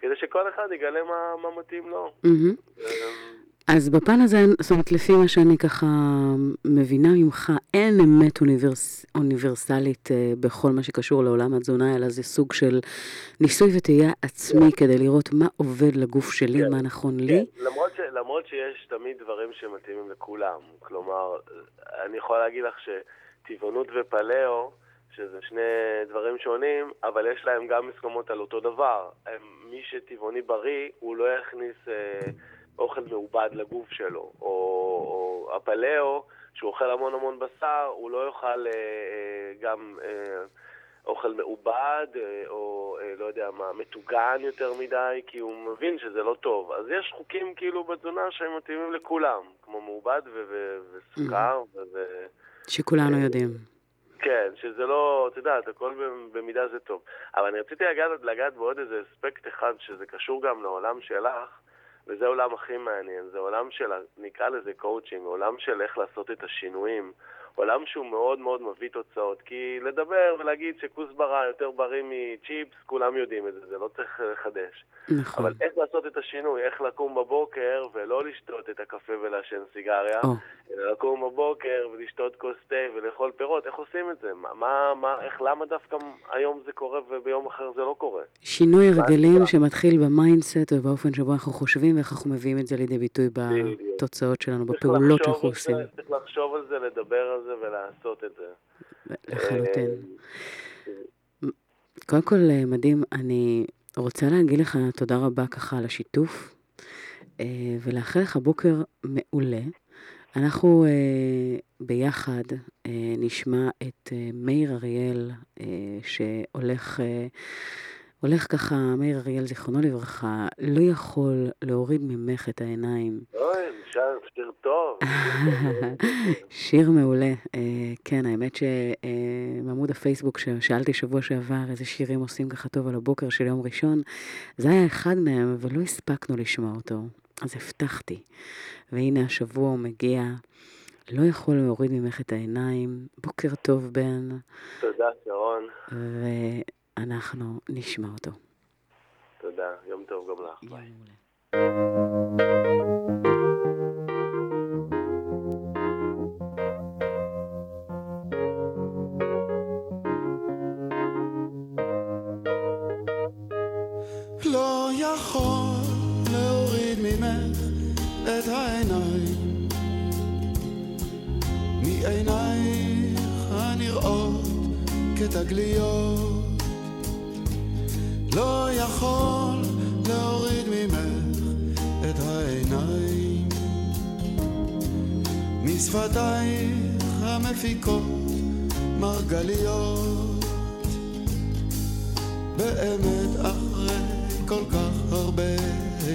כדי שכל אחד יגלה מה, מה מתאים לו. Mm-hmm. אז בפן הזה, זאת אומרת, לפי מה שאני ככה מבינה ממך, אין אמת אוניברס, אוניברסלית אה, בכל מה שקשור לעולם התזונה, אלא זה סוג של ניסוי וטעייה עצמי כדי לראות מה עובד לגוף שלי, כן. מה נכון לי. כן, למרות, ש, למרות שיש תמיד דברים שמתאימים לכולם. כלומר, אני יכול להגיד לך שטבעונות ופלאו, שזה שני דברים שונים, אבל יש להם גם הסכמות על אותו דבר. הם, מי שטבעוני בריא, הוא לא יכניס אה, אוכל מעובד לגוף שלו. או, או הפלאו, שהוא אוכל המון המון בשר, הוא לא יאכל אה, אה, גם אה, אוכל מעובד, אה, או אה, לא יודע מה, מטוגן יותר מדי, כי הוא מבין שזה לא טוב. אז יש חוקים כאילו בתזונה שהם מתאימים לכולם, כמו מעובד וסוכר ו... ו- שכולנו יודעים. כן, שזה לא, את יודעת, הכל במידה זה טוב. אבל אני רציתי לגעת, לגעת בעוד איזה אספקט אחד, שזה קשור גם לעולם שלך, וזה העולם הכי מעניין. זה עולם של, נקרא לזה קואוצ'ינג, עולם של איך לעשות את השינויים. עולם שהוא מאוד מאוד מביא תוצאות. כי לדבר ולהגיד שכוסברה יותר בריא מצ'יפס, כולם יודעים את זה, זה לא צריך לחדש. נכון. אבל איך לעשות את השינוי, איך לקום בבוקר ולא לשתות את הקפה ולעשן סיגריה, או. אלא לקום בבוקר ולשתות כוס תה ולאכול פירות, איך עושים את זה? מה, מה, איך, למה דווקא היום זה קורה וביום אחר זה לא קורה? שינוי מה הרגלים? שמתחיל ב mindset ובאופן שבו אנחנו חושבים ואיך אנחנו מביאים את זה לידי ביטוי. בתוצאות שלנו, בפעולות שאנחנו עושים. צריך לחשוב על זה, לדבר על זה ולעשות את זה. לחלוטין. אה, קודם כל, אה, מדהים, אני רוצה להגיד לך תודה רבה ככה על השיתוף, אה, ולאחל לך בוקר מעולה. אנחנו ביחד נשמע את מאיר אריאל, שהולך הולך ככה, מאיר אריאל, זיכרונו לברכה, לא יכול להוריד ממך את העיניים. אוי, שיר, שיר טוב. שיר מעולה. אה, כן, האמת שמעמוד הפייסבוק ששאלתי שבוע שעבר איזה שירים עושים ככה טוב על הבוקר של יום ראשון, זה היה אחד מהם, אבל לא הספקנו לשמוע אותו. אז הבטחתי. והנה השבוע הוא מגיע. לא יכול להוריד ממך את העיניים. בוקר טוב, בן. תודה, שרון. ואנחנו נשמע אותו. תודה, יום טוב גם לך. ביי. לא את העיניים מעינייך הנראות כתגליות לא יכול להוריד ממך את העיניים. משפתייך המפיקות מרגליות באמת אחרי כל כך הרבה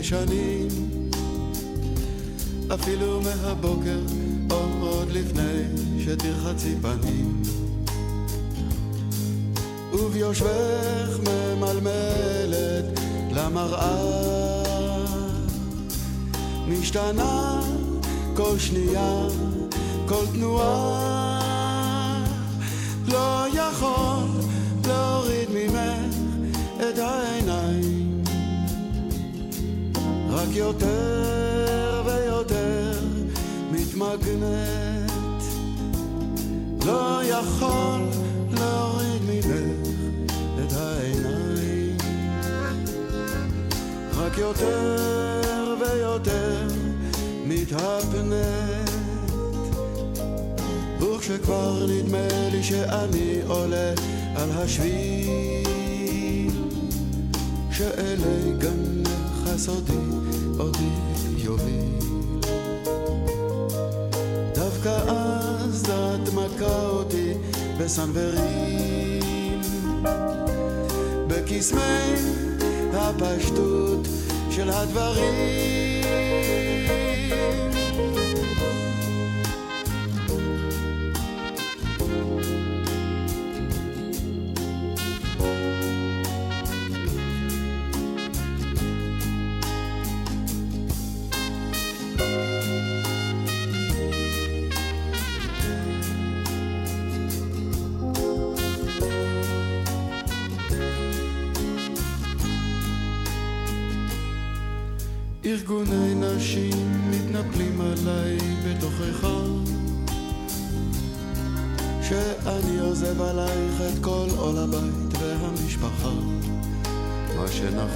שנים. אפילו מהבוקר או עוד לפני שתרחצי פנים. וביושבך ממלמלת למראה משתנה כל שנייה, כל תנועה. לא יכול להוריד ממך את העיניים. רק יותר ויותר מתמגנת לא יכול יותר ויותר מתהפנת וכשכבר נדמה לי שאני עולה על השביל שאלי גנך הסודי אותי יוביל. דווקא אז את מכה אותי בסנוורים בקסמי הפשטות של הדברים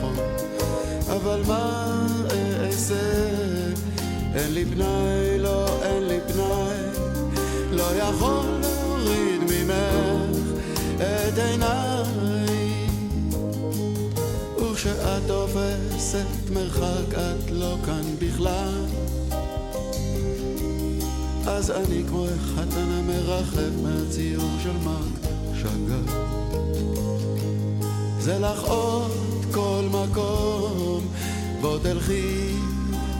נכון, אבל מה אעשה? אין לי פנאי, לא, אין לי פנאי, לא יכול להוריד ממך את עיניי. וכשאת תופסת מרחק, את לא כאן בכלל. אז אני כמו החתן המרחב מהציור של מרק שגר. זה לך עוד מקום, בוא תלכי,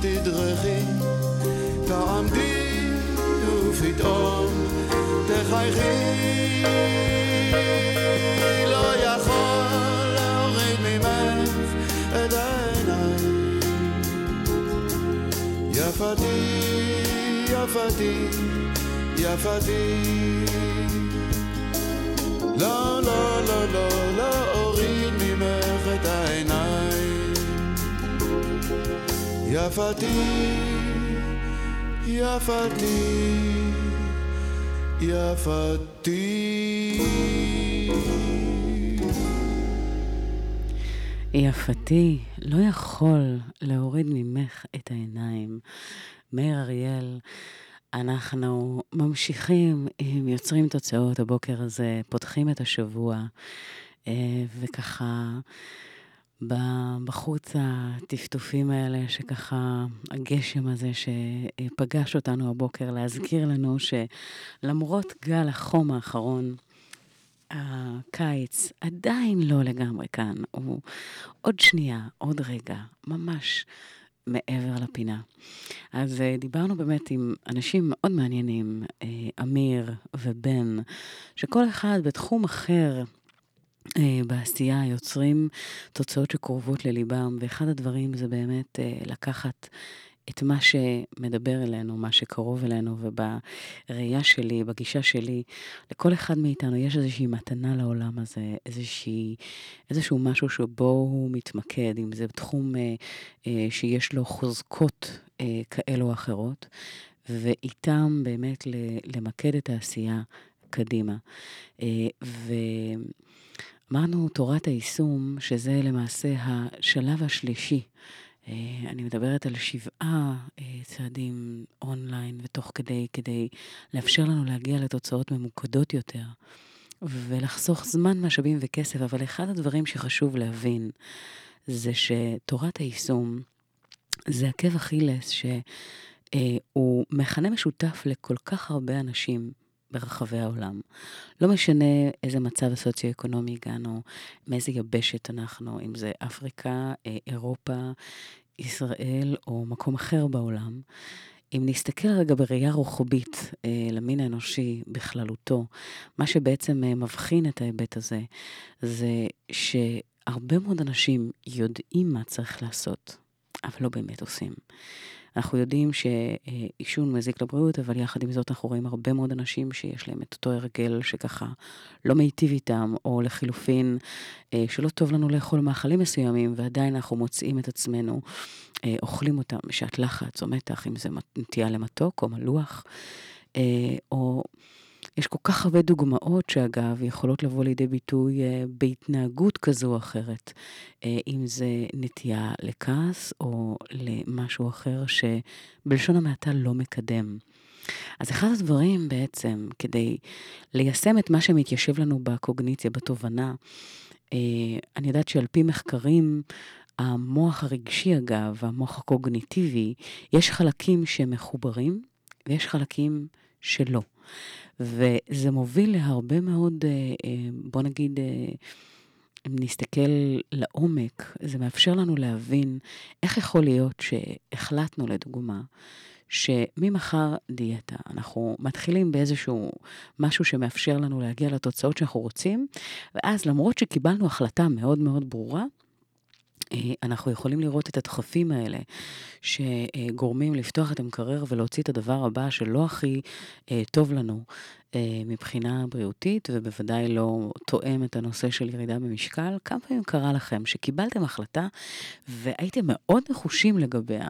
תדרכי, תעמדי ופתאום תחייכי. לא יכול להוריד ממך את העיניים. יפתי, יפתי, יפתי. לא, לא, לא, לא, לא אוריד ממך את העיניים. יפתי, יפתי, יפתי. יפתי, לא יכול להוריד ממך את העיניים. מאיר אריאל, אנחנו ממשיכים עם יוצרים תוצאות הבוקר הזה, פותחים את השבוע, אה, וככה בחוץ הטפטופים האלה, שככה הגשם הזה שפגש אותנו הבוקר, להזכיר לנו שלמרות גל החום האחרון, הקיץ עדיין לא לגמרי כאן, הוא עוד שנייה, עוד רגע, ממש מעבר לפינה. אז uh, דיברנו באמת עם אנשים מאוד מעניינים, uh, אמיר ובן, שכל אחד בתחום אחר בעשייה יוצרים תוצאות שקרובות לליבם, ואחד הדברים זה באמת uh, לקחת את מה שמדבר אלינו, מה שקרוב אלינו, ובראייה שלי, בגישה שלי, לכל אחד מאיתנו יש איזושהי מתנה לעולם הזה, איזושהי, איזשהו משהו שבו הוא מתמקד, אם זה תחום אה, אה, שיש לו חוזקות אה, כאלו או אחרות, ואיתם באמת למקד את העשייה קדימה. אה, ואמרנו תורת היישום, שזה למעשה השלב השלישי. אה, אני מדברת על שבעה אה, צעדים אונליין ותוך כדי, כדי לאפשר לנו להגיע לתוצאות ממוקדות יותר ולחסוך זמן, משאבים וכסף, אבל אחד הדברים שחשוב להבין זה שתורת היישום זה עקב אכילס שהוא מכנה משותף לכל כך הרבה אנשים ברחבי העולם. לא משנה איזה מצב סוציו-אקונומי הגענו, מאיזה יבשת אנחנו, אם זה אפריקה, אה, אירופה, ישראל או מקום אחר בעולם. אם נסתכל רגע בראייה רוחבית אה, למין האנושי בכללותו, מה שבעצם אה, מבחין את ההיבט הזה, זה שהרבה מאוד אנשים יודעים מה צריך לעשות, אבל לא באמת עושים. אנחנו יודעים שעישון מזיק לבריאות, אבל יחד עם זאת אנחנו רואים הרבה מאוד אנשים שיש להם את אותו הרגל שככה לא מיטיב איתם, או לחילופין, אה, שלא טוב לנו לאכול מאכלים מסוימים, ועדיין אנחנו מוצאים את עצמנו אה, אוכלים אותם בשעת לחץ או מתח, אם זה נטייה למתוק או מלוח, אה, או... יש כל כך הרבה דוגמאות שאגב יכולות לבוא לידי ביטוי uh, בהתנהגות כזו או אחרת, uh, אם זה נטייה לכעס או למשהו אחר שבלשון המעטה לא מקדם. אז אחד הדברים בעצם, כדי ליישם את מה שמתיישב לנו בקוגניציה, בתובנה, uh, אני יודעת שעל פי מחקרים, המוח הרגשי אגב, המוח הקוגניטיבי, יש חלקים שמחוברים ויש חלקים שלא. וזה מוביל להרבה מאוד, אה, אה, בוא נגיד, אה, אם נסתכל לעומק, זה מאפשר לנו להבין איך יכול להיות שהחלטנו, לדוגמה, שממחר דיאטה, אנחנו מתחילים באיזשהו משהו שמאפשר לנו להגיע לתוצאות שאנחנו רוצים, ואז למרות שקיבלנו החלטה מאוד מאוד ברורה, אנחנו יכולים לראות את הדחפים האלה שגורמים לפתוח את המקרר ולהוציא את הדבר הבא שלא הכי טוב לנו מבחינה בריאותית ובוודאי לא תואם את הנושא של ירידה במשקל. כמה פעמים קרה לכם שקיבלתם החלטה והייתם מאוד נחושים לגביה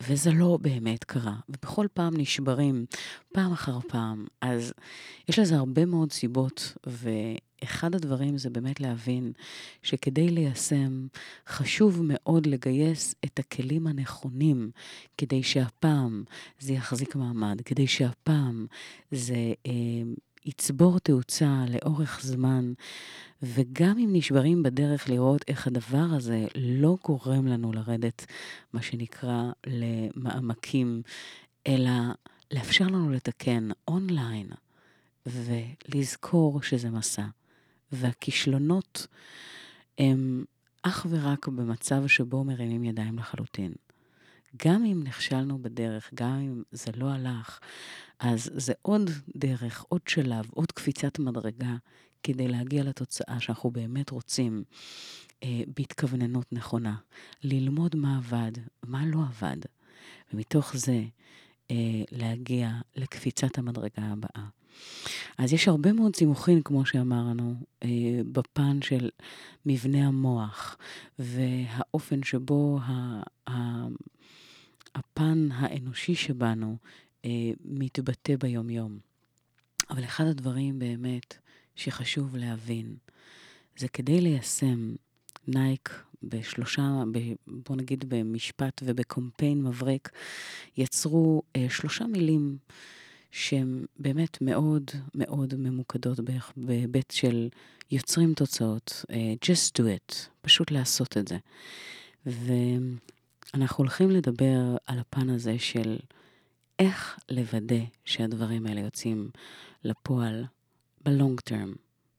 וזה לא באמת קרה, ובכל פעם נשברים, פעם אחר פעם. אז יש לזה הרבה מאוד סיבות, אחד הדברים זה באמת להבין שכדי ליישם, חשוב מאוד לגייס את הכלים הנכונים כדי שהפעם זה יחזיק מעמד, כדי שהפעם זה אה, יצבור תאוצה לאורך זמן, וגם אם נשברים בדרך לראות איך הדבר הזה לא גורם לנו לרדת, מה שנקרא, למעמקים, אלא לאפשר לנו לתקן אונליין, ולזכור שזה מסע. והכישלונות הם אך ורק במצב שבו מרימים ידיים לחלוטין. גם אם נכשלנו בדרך, גם אם זה לא הלך, אז זה עוד דרך, עוד שלב, עוד קפיצת מדרגה כדי להגיע לתוצאה שאנחנו באמת רוצים אה, בהתכווננות נכונה. ללמוד מה עבד, מה לא עבד, ומתוך זה אה, להגיע לקפיצת המדרגה הבאה. אז יש הרבה מאוד סימוכים, כמו שאמרנו, אה, בפן של מבנה המוח והאופן שבו ה, ה, הפן האנושי שבנו אה, מתבטא ביומיום. אבל אחד הדברים באמת שחשוב להבין, זה כדי ליישם נייק בשלושה, ב, בוא נגיד במשפט ובקומפיין מבריק, יצרו אה, שלושה מילים שהן באמת מאוד מאוד ממוקדות בהיבט של יוצרים תוצאות. Uh, just do it, פשוט לעשות את זה. ואנחנו הולכים לדבר על הפן הזה של איך לוודא שהדברים האלה יוצאים לפועל בלונג טרם,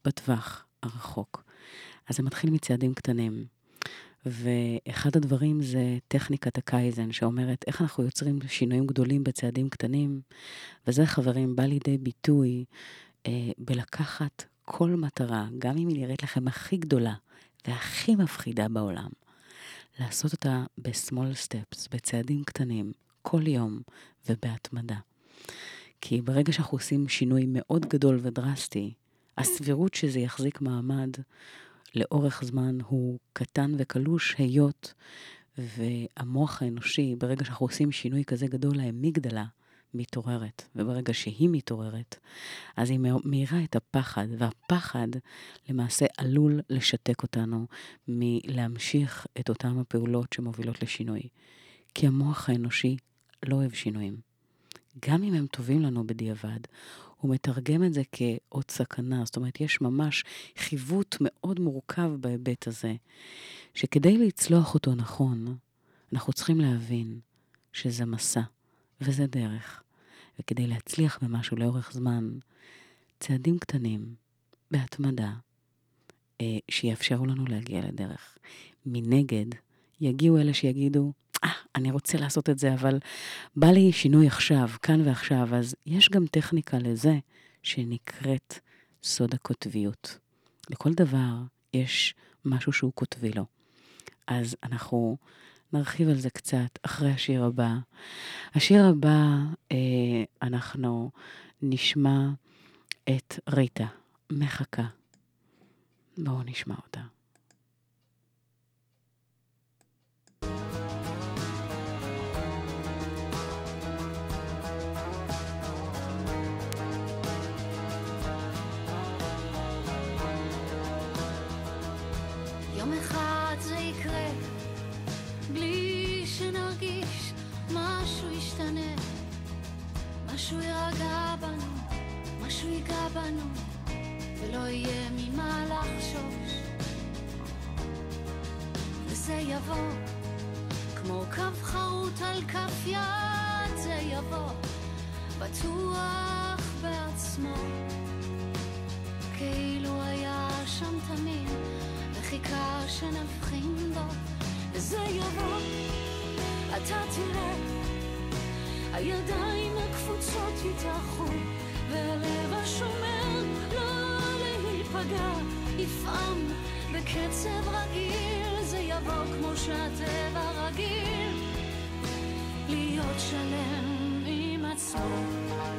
בטווח הרחוק. אז זה מתחיל מצעדים קטנים. ואחד הדברים זה טכניקת הקייזן, שאומרת איך אנחנו יוצרים שינויים גדולים בצעדים קטנים, וזה, חברים, בא לידי ביטוי אה, בלקחת כל מטרה, גם אם היא נראית לכם הכי גדולה והכי מפחידה בעולם, לעשות אותה ב-small steps, בצעדים קטנים, כל יום ובהתמדה. כי ברגע שאנחנו עושים שינוי מאוד גדול ודרסטי, הסבירות שזה יחזיק מעמד לאורך זמן הוא קטן וקלוש, היות והמוח האנושי, ברגע שאנחנו עושים שינוי כזה גדול, האמיגדלה מתעוררת, וברגע שהיא מתעוררת, אז היא מאירה את הפחד, והפחד למעשה עלול לשתק אותנו מלהמשיך את אותן הפעולות שמובילות לשינוי. כי המוח האנושי לא אוהב שינויים. גם אם הם טובים לנו בדיעבד, הוא מתרגם את זה כעוד סכנה. זאת אומרת, יש ממש חיווט מאוד מורכב בהיבט הזה, שכדי לצלוח אותו נכון, אנחנו צריכים להבין שזה מסע וזה דרך. וכדי להצליח במשהו לאורך זמן, צעדים קטנים, בהתמדה, אה, שיאפשרו לנו להגיע לדרך. מנגד, יגיעו אלה שיגידו, אה, אני רוצה לעשות את זה, אבל בא לי שינוי עכשיו, כאן ועכשיו, אז יש גם טכניקה לזה שנקראת סוד הקוטביות. לכל דבר יש משהו שהוא קוטבי לו. אז אנחנו נרחיב על זה קצת אחרי השיר הבא. השיר הבא, אה, אנחנו נשמע את ריטה, מחכה. בואו נשמע אותה. משהו יירגע בנו, משהו ייגע בנו, ולא יהיה ממה לחשוש. וזה יבוא, כמו קו חרוט על כף יד, זה יבוא, בטוח בעצמו, כאילו היה שם תמיד, וחיכה שנבחין בו, וזה יבוא, אתה תראה, הידיים הקפוצות יתאחו, והלב השומר לא להיפגע, יפעם בקצב רגיל, זה יבוא כמו שהטבע רגיל, להיות שלם עם עצמו.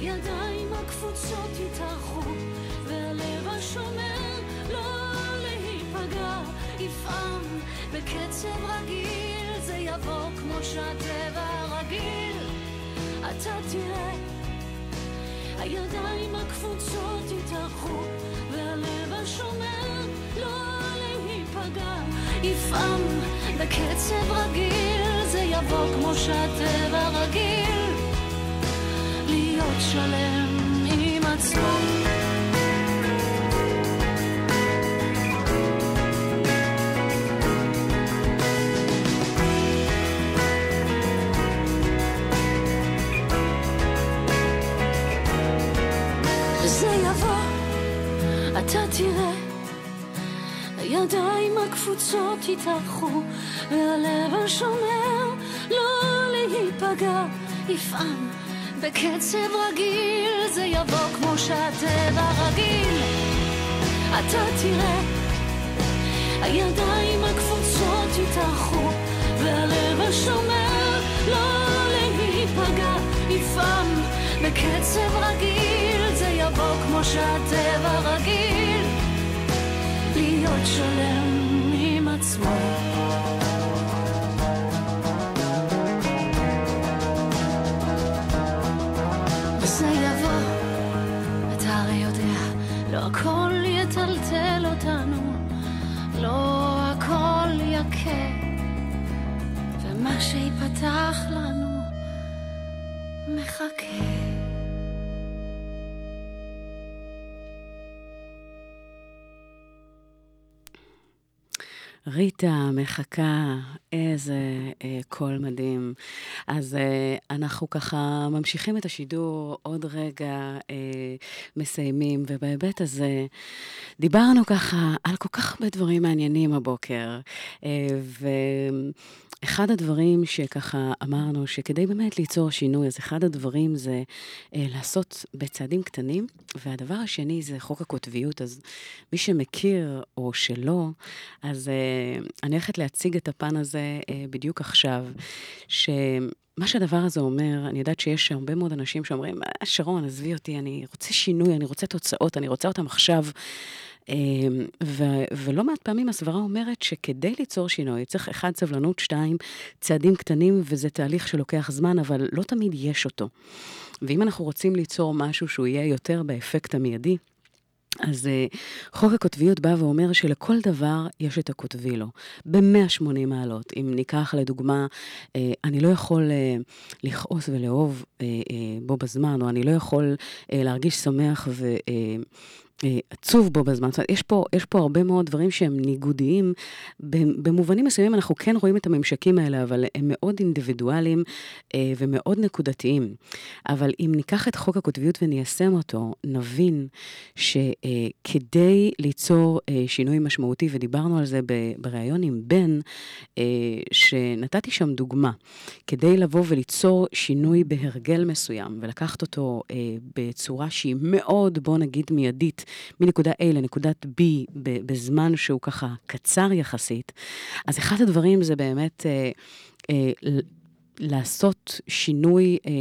הידיים הקפוצות יתארחו, והלב השומר לא להיפגע, יפעם בקצב רגיל, זה יבוא כמו שהטבע רגיל. אתה תראה, הידיים הקפוצות יתארחו, והלב השומר לא להיפגע, יפעם בקצב רגיל, זה יבוא כמו שהטבע רגיל. שלם עם עצמו. וזה יבוא, אתה תראה, הידיים הקפוצות יתארחו, והלב השומר לא להיפגע, יפעם בקצב רגיל, זה יבוא כמו שהטבע רגיל. אתה תראה, הידיים הקפוצות יתארחו, והלב השומר לא להיפגע, יפעם בקצב רגיל, זה יבוא כמו שהטבע רגיל, להיות שלם עם עצמו. הכל יטלטל אותנו, לא הכל יכה, ומה שיפתח לנו מחכה. ריטה מחכה, איזה אה, קול מדהים. אז אה, אנחנו ככה ממשיכים את השידור, עוד רגע אה, מסיימים, ובהיבט הזה דיברנו ככה על כל כך הרבה דברים מעניינים הבוקר. אה, ואחד הדברים שככה אמרנו, שכדי באמת ליצור שינוי, אז אחד הדברים זה אה, לעשות בצעדים קטנים, והדבר השני זה חוק הקוטביות. אז מי שמכיר או שלא, אז אה, אני הולכת להציג את הפן הזה אה, בדיוק עכשיו, שמה שהדבר הזה אומר, אני יודעת שיש הרבה מאוד אנשים שאומרים, "אה, שרון, עזבי אותי, אני רוצה שינוי, אני רוצה תוצאות, אני רוצה אותם עכשיו. אה, ו- ולא מעט פעמים הסברה אומרת שכדי ליצור שינוי צריך אחד, סבלנות, שתיים, צעדים קטנים, וזה תהליך שלוקח זמן, אבל לא תמיד יש אותו. ואם אנחנו רוצים ליצור משהו שהוא יהיה יותר באפקט המיידי, אז uh, חוק הקוטביות בא ואומר שלכל דבר יש את הקוטבי לו, ב-180 מעלות. אם ניקח לדוגמה, uh, אני לא יכול uh, לכעוס ולאהוב בו בזמן, או אני לא יכול להרגיש שמח ו... אה, עצוב בו בזמן. זאת אומרת, יש פה, יש פה הרבה מאוד דברים שהם ניגודיים. במובנים מסוימים אנחנו כן רואים את הממשקים האלה, אבל הם מאוד אינדיבידואליים אה, ומאוד נקודתיים. אבל אם ניקח את חוק הקוטביות וניישם אותו, נבין שכדי ליצור אה, שינוי משמעותי, ודיברנו על זה בריאיון עם בן, שנתתי שם דוגמה, כדי לבוא וליצור שינוי בהרגל מסוים, ולקחת אותו בצורה שהיא מאוד, בוא נגיד, מיידית, מנקודה A לנקודת B בזמן שהוא ככה קצר יחסית, אז אחד הדברים זה באמת אה, אה, לעשות שינוי, אה,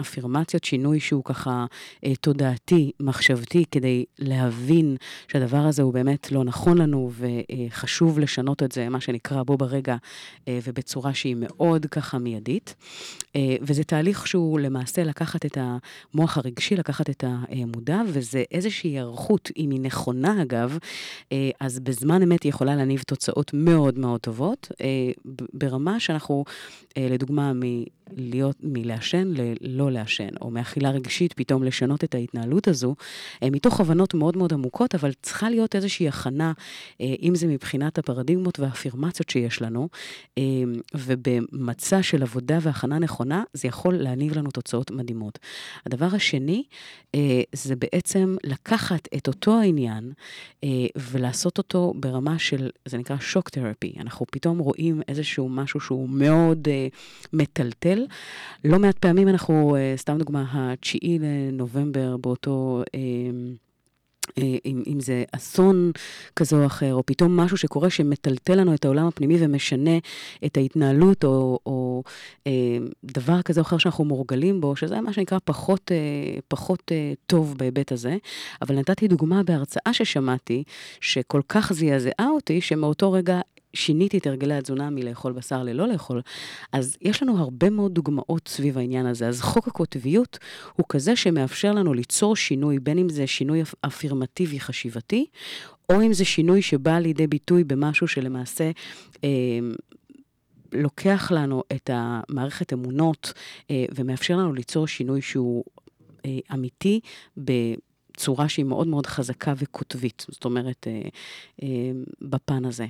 אפירמציות, שינוי שהוא ככה אה, תודעתי, מחשבתי, כדי להבין שהדבר הזה הוא באמת לא נכון לנו וחשוב לשנות את זה, מה שנקרא בו ברגע, אה, ובצורה שהיא מאוד ככה מיידית. אה, וזה תהליך שהוא למעשה לקחת את המוח הרגשי, לקחת את המודע, וזה איזושהי היערכות, אם היא נכונה אגב, אה, אז בזמן אמת היא יכולה להניב תוצאות מאוד מאוד טובות, אה, ברמה שאנחנו, אה, לדוגמה, מלהיות, מלעשן ללא לעשן, או מאכילה רגשית פתאום לשנות את ההתנהלות הזו, אה, מתוך הבנות מאוד מאוד עמוקות, אבל צריכה להיות איזושהי הכנה, אה, אם זה מבחינת הפרדיגמות והאפירמציות שיש לנו, אה, ובמצע של עבודה והכנה נכונה, זה יכול להניב לנו תוצאות מדהימות. הדבר השני, זה בעצם לקחת את אותו העניין ולעשות אותו ברמה של, זה נקרא שוק תרפי. אנחנו פתאום רואים איזשהו משהו שהוא מאוד מטלטל. לא מעט פעמים אנחנו, סתם דוגמה, התשיעי לנובמבר באותו... אה, אם, אם זה אסון כזה או אחר, או פתאום משהו שקורה שמטלטל לנו את העולם הפנימי ומשנה את ההתנהלות, או, או אה, דבר כזה או אחר שאנחנו מורגלים בו, שזה מה שנקרא פחות, אה, פחות אה, טוב בהיבט הזה. אבל נתתי דוגמה בהרצאה ששמעתי, שכל כך זעזעה אותי, שמאותו רגע שיניתי את הרגלי התזונה מלאכול בשר ללא לאכול, אז יש לנו הרבה מאוד דוגמאות סביב העניין הזה. אז חוק הקוטביות הוא כזה שמאפשר לנו ליצור שינוי, בין אם זה שינוי אפירמטיבי חשיבתי, או אם זה שינוי שבא לידי ביטוי במשהו שלמעשה... אה, לוקח לנו את המערכת אמונות אה, ומאפשר לנו ליצור שינוי שהוא אה, אמיתי בצורה שהיא מאוד מאוד חזקה וקוטבית, זאת אומרת, אה, אה, בפן הזה.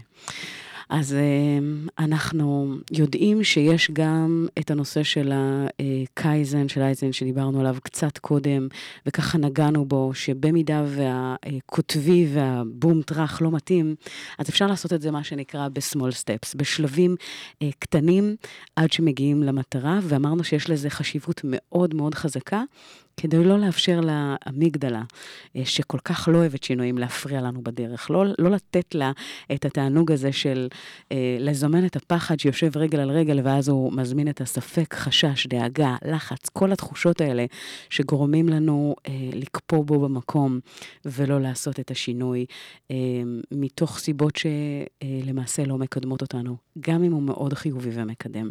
אז אמ, אנחנו יודעים שיש גם את הנושא של הקייזן, של אייזן, שדיברנו עליו קצת קודם, וככה נגענו בו, שבמידה והקוטבי והבום טראח לא מתאים, אז אפשר לעשות את זה, מה שנקרא, ב-small steps, בשלבים אה, קטנים עד שמגיעים למטרה, ואמרנו שיש לזה חשיבות מאוד מאוד חזקה. כדי לא לאפשר לאמיגדלה, אה, שכל כך לא אוהבת שינויים, להפריע לנו בדרך. לא, לא לתת לה את התענוג הזה של אה, לזמן את הפחד שיושב רגל על רגל, ואז הוא מזמין את הספק, חשש, דאגה, לחץ, כל התחושות האלה שגורמים לנו אה, לקפוא בו במקום ולא לעשות את השינוי, אה, מתוך סיבות שלמעשה לא מקדמות אותנו, גם אם הוא מאוד חיובי ומקדם.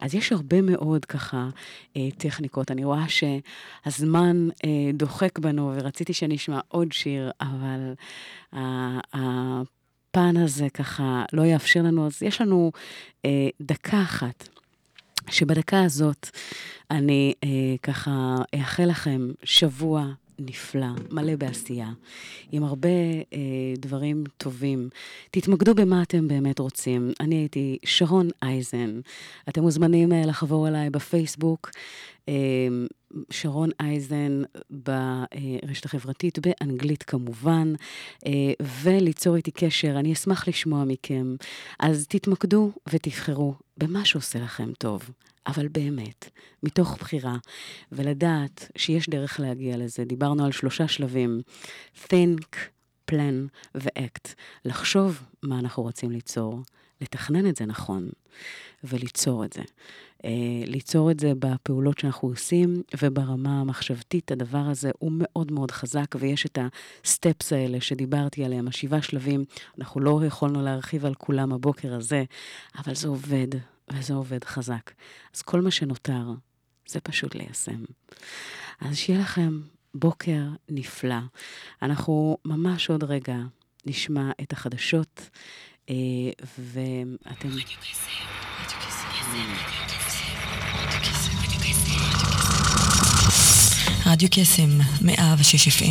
אז יש הרבה מאוד ככה אה, טכניקות. אני רואה שה... הזמן אה, דוחק בנו, ורציתי שנשמע עוד שיר, אבל הפן הזה ככה לא יאפשר לנו, אז יש לנו אה, דקה אחת. שבדקה הזאת אני אה, ככה אאחל לכם שבוע נפלא, מלא בעשייה, עם הרבה אה, דברים טובים. תתמקדו במה אתם באמת רוצים. אני הייתי שרון אייזן. אתם מוזמנים אה, לחבור אליי בפייסבוק. אה, שרון אייזן ברשת החברתית, באנגלית כמובן, אה, וליצור איתי קשר, אני אשמח לשמוע מכם. אז תתמקדו ותבחרו במה שעושה לכם טוב. אבל באמת, מתוך בחירה, ולדעת שיש דרך להגיע לזה. דיברנו על שלושה שלבים, think, plan ו-act. לחשוב מה אנחנו רוצים ליצור, לתכנן את זה נכון, וליצור את זה. Uh, ליצור את זה בפעולות שאנחנו עושים, וברמה המחשבתית הדבר הזה הוא מאוד מאוד חזק, ויש את הסטפס האלה שדיברתי עליהם, השבעה שלבים, אנחנו לא יכולנו להרחיב על כולם הבוקר הזה, אבל זה עובד, וזה עובד חזק. אז כל מה שנותר זה פשוט ליישם. אז שיהיה לכם בוקר נפלא. אנחנו ממש עוד רגע נשמע את החדשות, אה, ואתם... רדיו קסם, מאה ושש אפים.